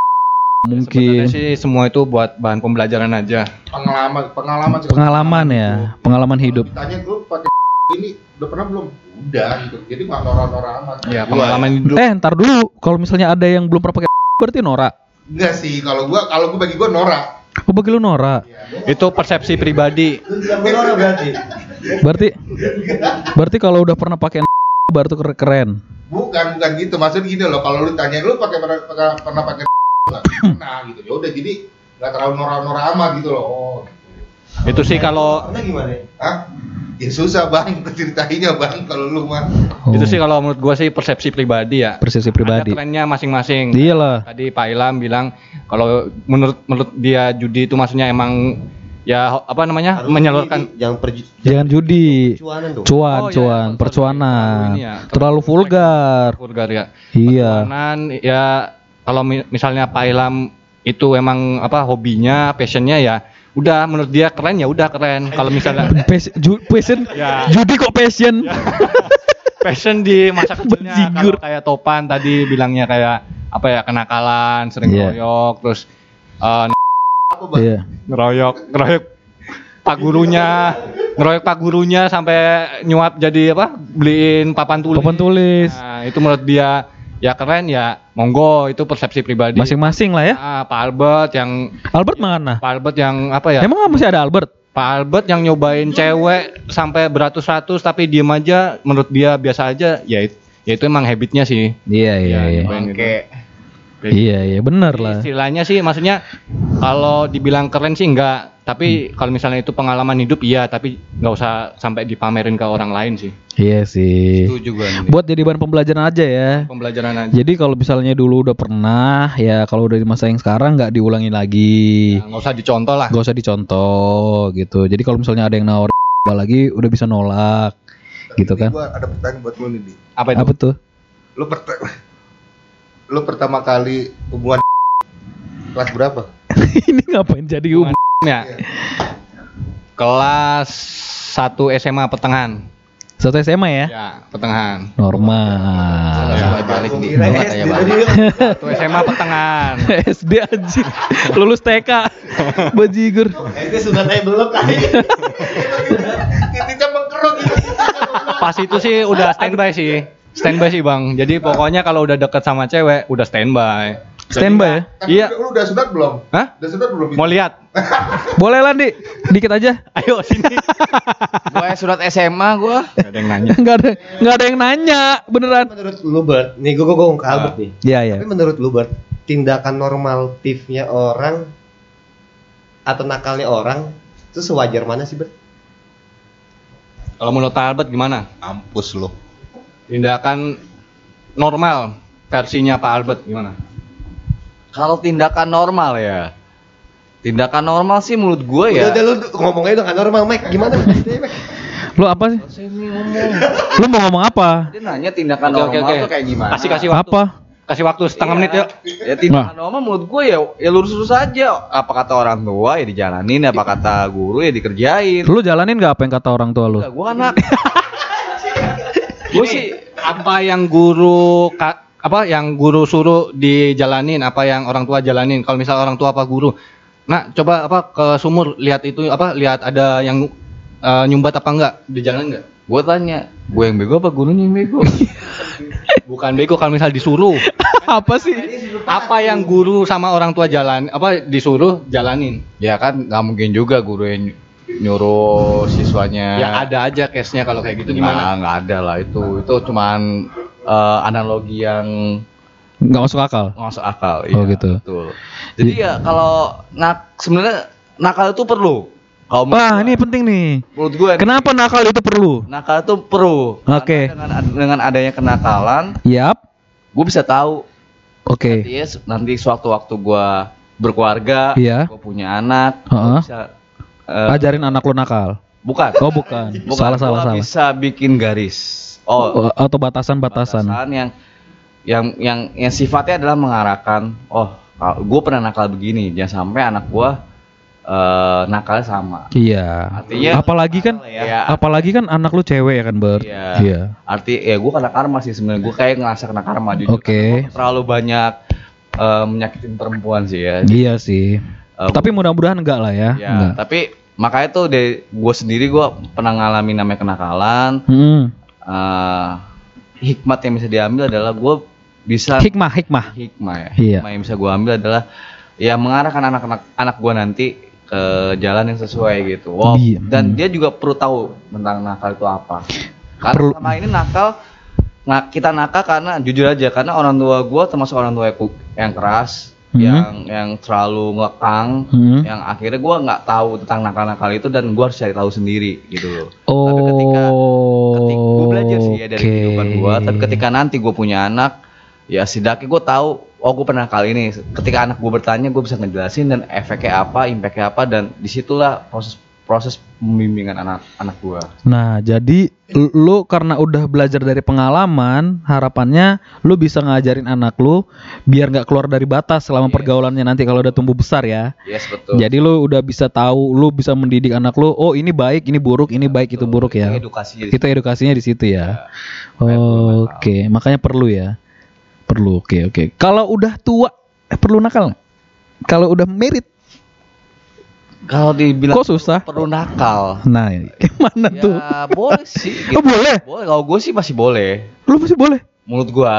mungkin Sebenarnya sih semua itu buat bahan pembelajaran aja. Pengalaman, pengalaman pengalaman ya, pengalaman hidup. Tanya dulu pakai ini udah pernah belum? Udah gitu. Jadi nggak norak-norak amat. Ya pengalaman hidup. Eh, ntar dulu. Kalau misalnya ada yang belum pernah pakai berarti norak. Enggak sih, kalau gua kalau gua bagi gua norak. Oh, bagi lu norak. Itu persepsi pribadi. Berarti berarti kalau udah pernah pakai baru tuh keren-. Bukan, bukan gitu. Maksudnya gini loh, kalau lu tanya lu pakai pernah pernah, pakai pernah gitu. Ya udah jadi nggak terlalu norak-norak amat gitu loh. Oh, gitu. Itu sih kalau? Hah? Ya susah bang, ceritainnya bang kalau lu mah. Oh, itu sih kalau menurut gua sih persepsi pribadi ya. persepsi pribadi. Ada trennya masing-masing. Iyalah. Tadi Pak Ilham bilang kalau menurut menurut dia judi itu maksudnya emang ya apa namanya Harus menyalurkan ini, jangan perju Jangan judi. cuanan dong. Cuan, Oh, iya, cuan, sorry. percuanan. Ya, Terlalu terlalu vulgar. vulgar ya. Iya. Perjuangan, ya kalau mi- misalnya Pak Ilham itu emang apa hobinya, passionnya ya udah menurut dia keren ya udah keren. Kalau misalnya Pas- ju- passion, Ya. judi kok passion? passion di masa kecilnya kalau kayak Topan tadi bilangnya kayak apa ya kenakalan, sering Iya. ngeroyok, terus eh, Apa bang? Iya. ngeroyok, ngeroyok pak gurunya, ngeroyok pak gurunya sampai nyuap jadi apa? Beliin papan tulis. Papan tulis. Nah, itu menurut dia ya keren ya monggo itu persepsi pribadi. Masing-masing lah ya. Ah, Pak Albert yang Albert mana? Pak Albert yang apa ya? Emang masih ada Albert? Pak Albert yang nyobain cewek sampai beratus-ratus tapi diem aja menurut dia biasa aja ya it- ya itu emang habitnya sih Iya iya iya. gitu. Oke. Iya iya benar lah. istilahnya sih maksudnya kalau dibilang keren sih enggak tapi Hmm. kalau misalnya itu pengalaman hidup iya tapi nggak usah sampai dipamerin ke orang lain sih Iya sih. Itu juga nih. Buat jadi bahan pembelajaran aja ya. pembelajaran aja Jadi kalau misalnya dulu udah pernah, ya kalau udah di masa yang sekarang nggak diulangi lagi. Nah, nggak usah dicontoh lah Gak usah dicontoh gitu. Jadi kalau misalnya ada yang nawar lagi, udah bisa nolak, gitu kan? Gua ada pertanyaan buat lu nih. Apa itu Apa tuh? Lu pertama lu pertama kali hubungan kelas berapa? Ini ngapain jadi hubungan? Ya kelas 1 SMA pertengahan Satu SMA ya? ya pertengahan Normal. Balik di. SD balik. satu SMA pertengahan SD anjing. Lulus TK. Bajigur. Itu sudah naik belum kali. Titiknya mengkerut gitu. pas itu sih udah standby sih standby sih bang jadi pokoknya kalau udah deket sama cewek udah standby Standby ya? Tapi Iya. lu udah sunat belum? Hah? Udah sunat belum? mau lihat Boleh lah, Di. Dikit aja. ayo sini Gua yang surat SMA gua. Gak ada yang nanya Nggak ada nggak ada yang nanya, beneran. menurut lu Bert, nih gue ngomong ke Albert nih. Iya, iya. Tapi menurut lu Bert, tindakan normatifnya orang atau nakalnya orang itu sewajar mana sih Bert? kalau menurut Albert gimana Ampus lu. tindakan normal versinya Pak Albert gimana Kalau tindakan normal ya. Tindakan normal sih menurut gue Udah, ya. udah lu ngomongnya udah gak normal, Mike. Gimana? Lu apa sih? Saya ini ngomong. Lu mau ngomong apa? Dia nanya tindakan Oke, normal oke, oke. tuh kayak gimana? kasih kasih waktu Apa? kasih waktu setengah Iya. menit yuk Ya tindakan normal menurut gue ya ya lurus-lurus aja. Apa kata orang tua ya dijalanin, apa kata guru ya dikerjain. Lu jalanin gak apa yang kata orang tua lu? Enggak, gue anak. gue sih apa yang guru ka- apa yang guru suruh dijalanin apa yang orang tua jalanin kalau misal orang tua apa guru nah coba apa ke sumur lihat itu apa lihat ada yang eh, nyumbat apa enggak dijalanin enggak Gue tanya, gue yang bego apa gurunya yang bego? bukan bego kalau misal disuruh apa sih? apa yang guru sama orang tua jalan apa disuruh jalanin ya kan nggak mungkin juga guru yang ny- nyuruh siswanya. ya ada aja case nya kalau kayak gitu Nah, gimana nggak ada lah itu. Itu cuman eh, analogi yang Nggak masuk akal. nggak masuk akal. Oh, iya, gitu. Betul. Jadi ya kalau nak sebenarnya nakal itu perlu. Kalau Wah, ini penting nih. menurut gue Kenapa nakal itu perlu? nakal itu perlu. Oke. Karena Dengan, dengan adanya kenakalan, Yap. gue bisa tahu Oke. nanti, ya, nanti sewaktu-waktu gue berkeluarga, Iya. gue punya anak, Heeh. gue bisa eh, Ajarin anak lu nakal. bukan. Oh, bukan. Bukan, Salah, salah, salah. bisa bikin garis. Oh, Atau batasan-batasan. batasan yang yang yang yang sifatnya adalah mengarahkan oh gue pernah nakal begini jangan sampai anak gue eh nakalnya sama Iya. Artinya- apalagi kan ya apalagi kan anak lu cewek ya kan, Ber? Iya. Iya. arti ya gue kena karma sih sebenarnya gue kayak ngerasa kena karma jujur Oke. Gua terlalu banyak eh, menyakitin perempuan sih ya Iya sih. Eh, Tapi mudah-mudahan enggak lah ya. ya Enggak. tapi makanya tuh dari gue sendiri gue pernah ngalamin namanya kenakalan Hmm. Eh hikmat yang bisa diambil adalah gue bisa Hikmah, hikmah. hikmah ya. Iya. Hikmah yang bisa gue ambil adalah ya mengarahkan anak-anak anak gue nanti ke jalan yang sesuai gitu. Wow. Iya. Dan Hmm. dia juga perlu tahu tentang nakal itu apa. Karena Perlu- selama ini nakal nggak kita nakal karena jujur aja karena orang tua gue termasuk orang tua yang- yang keras, Hmm. yang yang terlalu ngekang, Hmm. yang akhirnya gue nggak tahu tentang nakal-nakal itu dan gue harus cari tahu sendiri gitu loh. Oh. Tapi belajar sih ya dari kehidupan gue tapi ketika nanti gue punya anak ya setidaknya gue tahu oh gue pernah kali ini ketika anak gue bertanya gue bisa ngejelasin dan efeknya apa impactnya apa dan di situlah proses proses pembimbingan anak anak gue Nah, jadi lu karena udah belajar dari pengalaman, harapannya lu bisa ngajarin anak lu biar nggak keluar dari batas selama Yes. pergaulannya nanti kalau udah tumbuh besar ya. yes betul Jadi lu udah bisa tahu, lu bisa mendidik anak lu, oh ini baik, ini buruk, ini baik, itu buruk ya. Itu edukasinya di situ ya. Oh, Oke, makanya perlu ya. Perlu. Oke, oke. Kalau udah tua eh, perlu nakal? Kalau udah merit kalau dibilang kok susah? perlu nakal Nah, gimana tuh? ya boleh sih gitu. Oh, boleh. boleh kalau gue sih masih boleh Lu masih boleh? menurut gue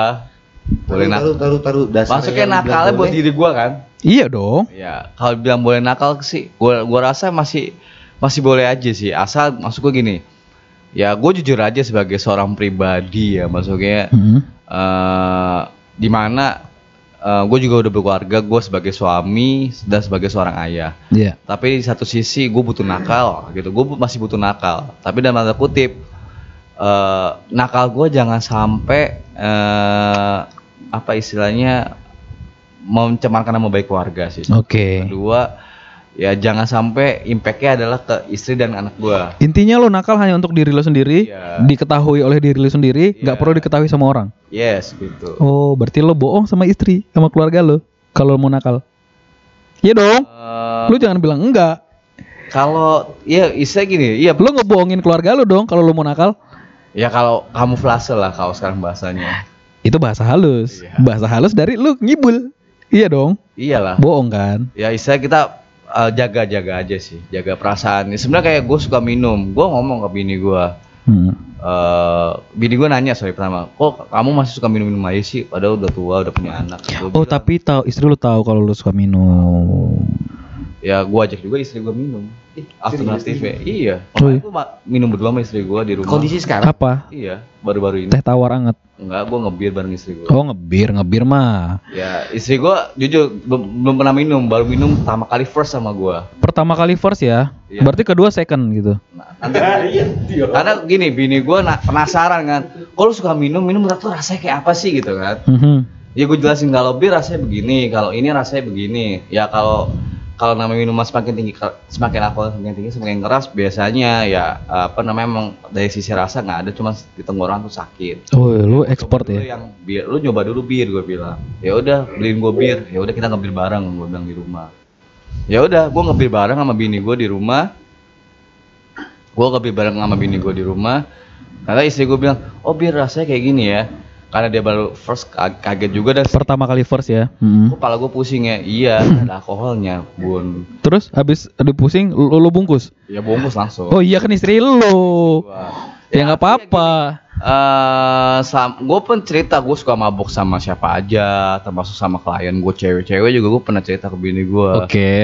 boleh nakal taruh, taruh, taruh, dasar masuknya nakalnya buat boleh. diri gue kan Iya dong. Ya, kalau bilang boleh nakal sih, gua gua rasa masih masih boleh aja sih. Asal masuk gua gini. ya gue jujur aja sebagai seorang pribadi ya maksudnya Hmm. eh di mana gue juga udah berkeluarga gue sebagai suami dan sebagai seorang ayah Iya. tapi di satu sisi gue butuh nakal gitu gue masih butuh nakal tapi dalam tanda kutip eh nakal gue jangan sampai eh apa istilahnya mencemarkan nama baik keluarga sih Oke. kedua ya jangan sampai impactnya adalah ke istri dan anak gue Intinya lo nakal hanya untuk diri lo sendiri, Iya. diketahui oleh diri lo sendiri, nggak Iya. perlu diketahui sama orang. yes gitu Oh, berarti lo bohong sama istri, sama keluarga lo kalau mau nakal. Iya dong. Eh, Lu jangan bilang enggak. kalau ya istilah gini iya Lu ngebohongin keluarga lo dong kalau lo mau nakal. ya kalau kamuflase lah kalau sekarang bahasanya Itu bahasa halus. Iya. Bahasa halus dari lu ngibul. Iya dong. iyalah Bohong kan? ya istilah kita eh, jaga-jaga aja sih jaga perasaan. Sebenarnya kayak gue suka minum. Gue ngomong ke bini gue Hmm. eh bini gue nanya sorry pertama kok kamu masih suka minum minum aja sih? Padahal udah tua udah punya anak. Gua Oh, bilang, tapi tahu istri lu tahu kalau lu suka minum. Ya gue ajak juga istri gue minum alternatifnya iya Oh, Kemarin iya. gue minum berdua sama istri gue di rumah Kondisi sekarang Apa? iya baru-baru ini Teh tawar anget. enggak gue ngebir bareng istri gue Oh, ngebir, ngebir mah. ya istri gue jujur belum, pernah minum baru minum pertama kali first sama gue Pertama kali first ya. Iya. Berarti kedua second gitu. Nah, nanti karena gini bini gue penasaran kan kalau suka minum minum tuh rasanya kayak apa sih gitu kan Mhm. ya gue jelasin kalau bir rasanya begini kalau ini rasanya begini ya kalau kalau namanya minuman semakin tinggi semakin alkohol semakin tinggi semakin keras biasanya ya apa namanya emang dari sisi rasa nggak ada cuma di tenggorokan tuh sakit. Oh, lu ekspor ya. yang bir lu nyoba dulu bir gue bilang. Ya udah beliin gue bir. Ya udah kita ngebir bareng gue bilang di rumah. Ya udah gue ngebir bareng sama bini gue di rumah. Gue ngebir bareng sama bini gue di rumah. Karena istri gue bilang oh bir rasanya kayak gini ya karena dia baru first ka- kaget juga dan Pertama kali first ya. Mhm. kepala gue pusing ya iya ada alkoholnya bun Terus habis ada pusing lu, lu bungkus. ya bungkus langsung Oh iya kan istri lu. Wah. Ya nggak apa-apa. eh gue pun cerita gue suka mabuk sama siapa aja termasuk sama klien gue cewek-cewek juga gue pernah cerita ke bini gue Oke.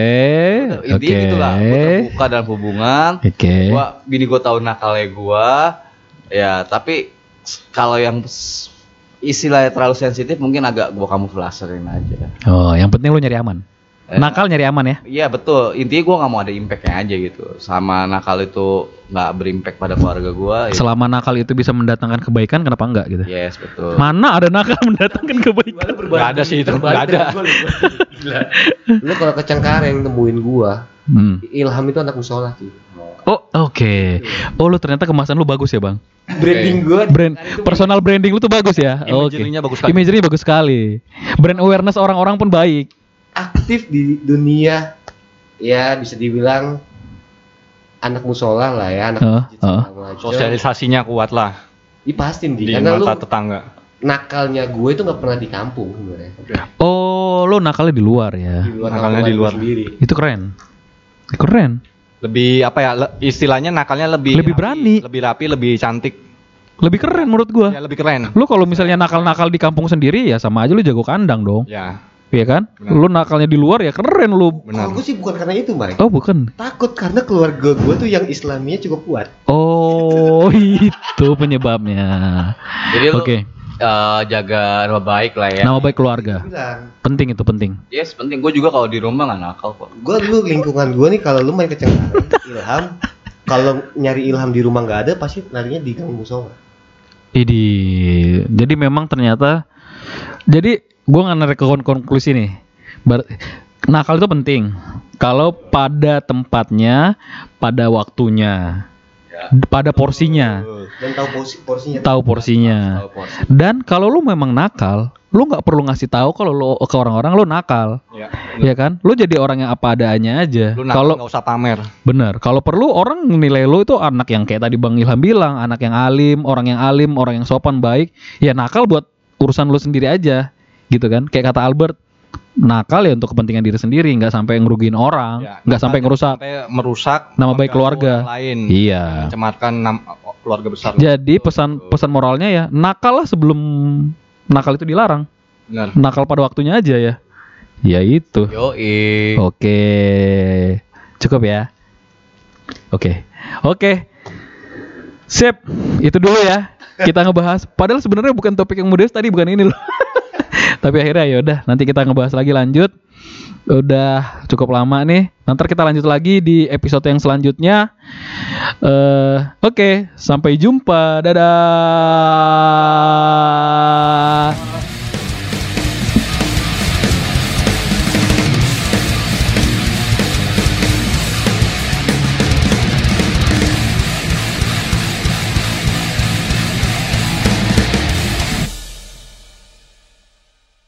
intinya Oke. gitu lah gue terbuka dalam hubungan Oke. gua bini gue tahu nakalnya gue ya tapi kalau yang istilahnya terlalu sensitif mungkin agak gue kamuflaserin aja Oh, yang penting lu nyari aman. Eh. Nakal nyari aman ya. iya betul intinya gue nggak mau ada impactnya aja gitu sama nakal itu nggak berimpact pada keluarga gue ya. Selama nakal itu bisa mendatangkan kebaikan, kenapa enggak gitu? yes betul Mana ada nakal mendatangkan kebaikan? Nggak ada sih itu, nggak ada. lu kalau ke Cengkareng nemuin gua Hmm. Ilham itu anak musola sih Oh, oke. Oh, lu ternyata kemasan lu bagus ya, Bang? branding gua Brand personal branding lu tuh bagus ya? Oke. Imagery-nya bagus sekali. Imagery bagus sekali. Brand awareness orang-orang pun baik. aktif di dunia ya bisa dibilang anak musola lah ya anak segala macam. Sosialisasinya kuat lah Ih, pasti di di karena lu mata tetangga. nakalnya gue itu nggak pernah di kampung sebenarnya Oh, lu nakalnya di luar ya. di luar Nakalnya di luar. gue sendiri Itu keren. Keren. Lebih apa ya? le- istilahnya nakalnya lebih Lebih rapi, berani. lebih rapi, lebih cantik. Lebih keren menurut gua. Ya lebih keren. Lu kalau misalnya nakal-nakal di kampung sendiri ya sama aja lu jago kandang dong. Ya, Iya kan? Benar. Lu nakalnya di luar ya keren lu. benar. kalau gue sih bukan karena itu Mike Oh, bukan. takut karena keluarga gue tuh yang Islamnya cukup kuat Oh, itu penyebabnya. jadi lu Eh, jaga nama baik lah ya Nama baik keluarga. bilang Penting itu penting. yes penting gue juga kalau di rumah nggak nakal kok gue dulu lingkungan gue nih kalau lu main ke Cengkareng Ilham kalau nyari Ilham di rumah nggak ada pasti larinya di gang musola Idi. Jadi memang ternyata jadi gua nggak narik ke kon- konklusi nih. Bar- nakal itu penting. Kalau pada tempatnya, pada waktunya, pada porsinya, dan tahu porsi porsinya tahu porsinya. Tahu porsi. Dan kalau lu memang nakal, lu nggak perlu ngasih tahu kalau lu ke orang-orang lu nakal, Ya. ya kan? Lu jadi orang yang apa adanya aja. Lu Kalau nggak usah pamer. Bener, kalau perlu orang nilai lo itu anak yang kayak tadi Bang Ilham bilang, anak yang alim, orang yang alim, orang yang sopan baik. Ya nakal buat urusan lo sendiri aja, gitu kan? Kayak kata Albert, nakal ya untuk kepentingan diri sendiri, nggak sampai ngerugiin orang, Ya, nggak sampai ngerusak. sampai merusak Nama baik keluarga. lain. Iya. Mencemarkan keluarga besar. Jadi pesan pesan moralnya ya, nakal lah sebelum nakal itu dilarang. Benar. Nakal pada waktunya aja ya. Ya itu. Yoi. Oke. Cukup ya. Oke. Oke. Sip, itu dulu ya. Kita ngebahas. Padahal sebenarnya bukan topik yang modest tadi, bukan ini loh. Tapi akhirnya ya udah, nanti kita ngebahas lagi lanjut. Udah cukup lama nih. Nanti kita lanjut lagi di episode yang selanjutnya. Eh, oke, sampai jumpa. Dadah.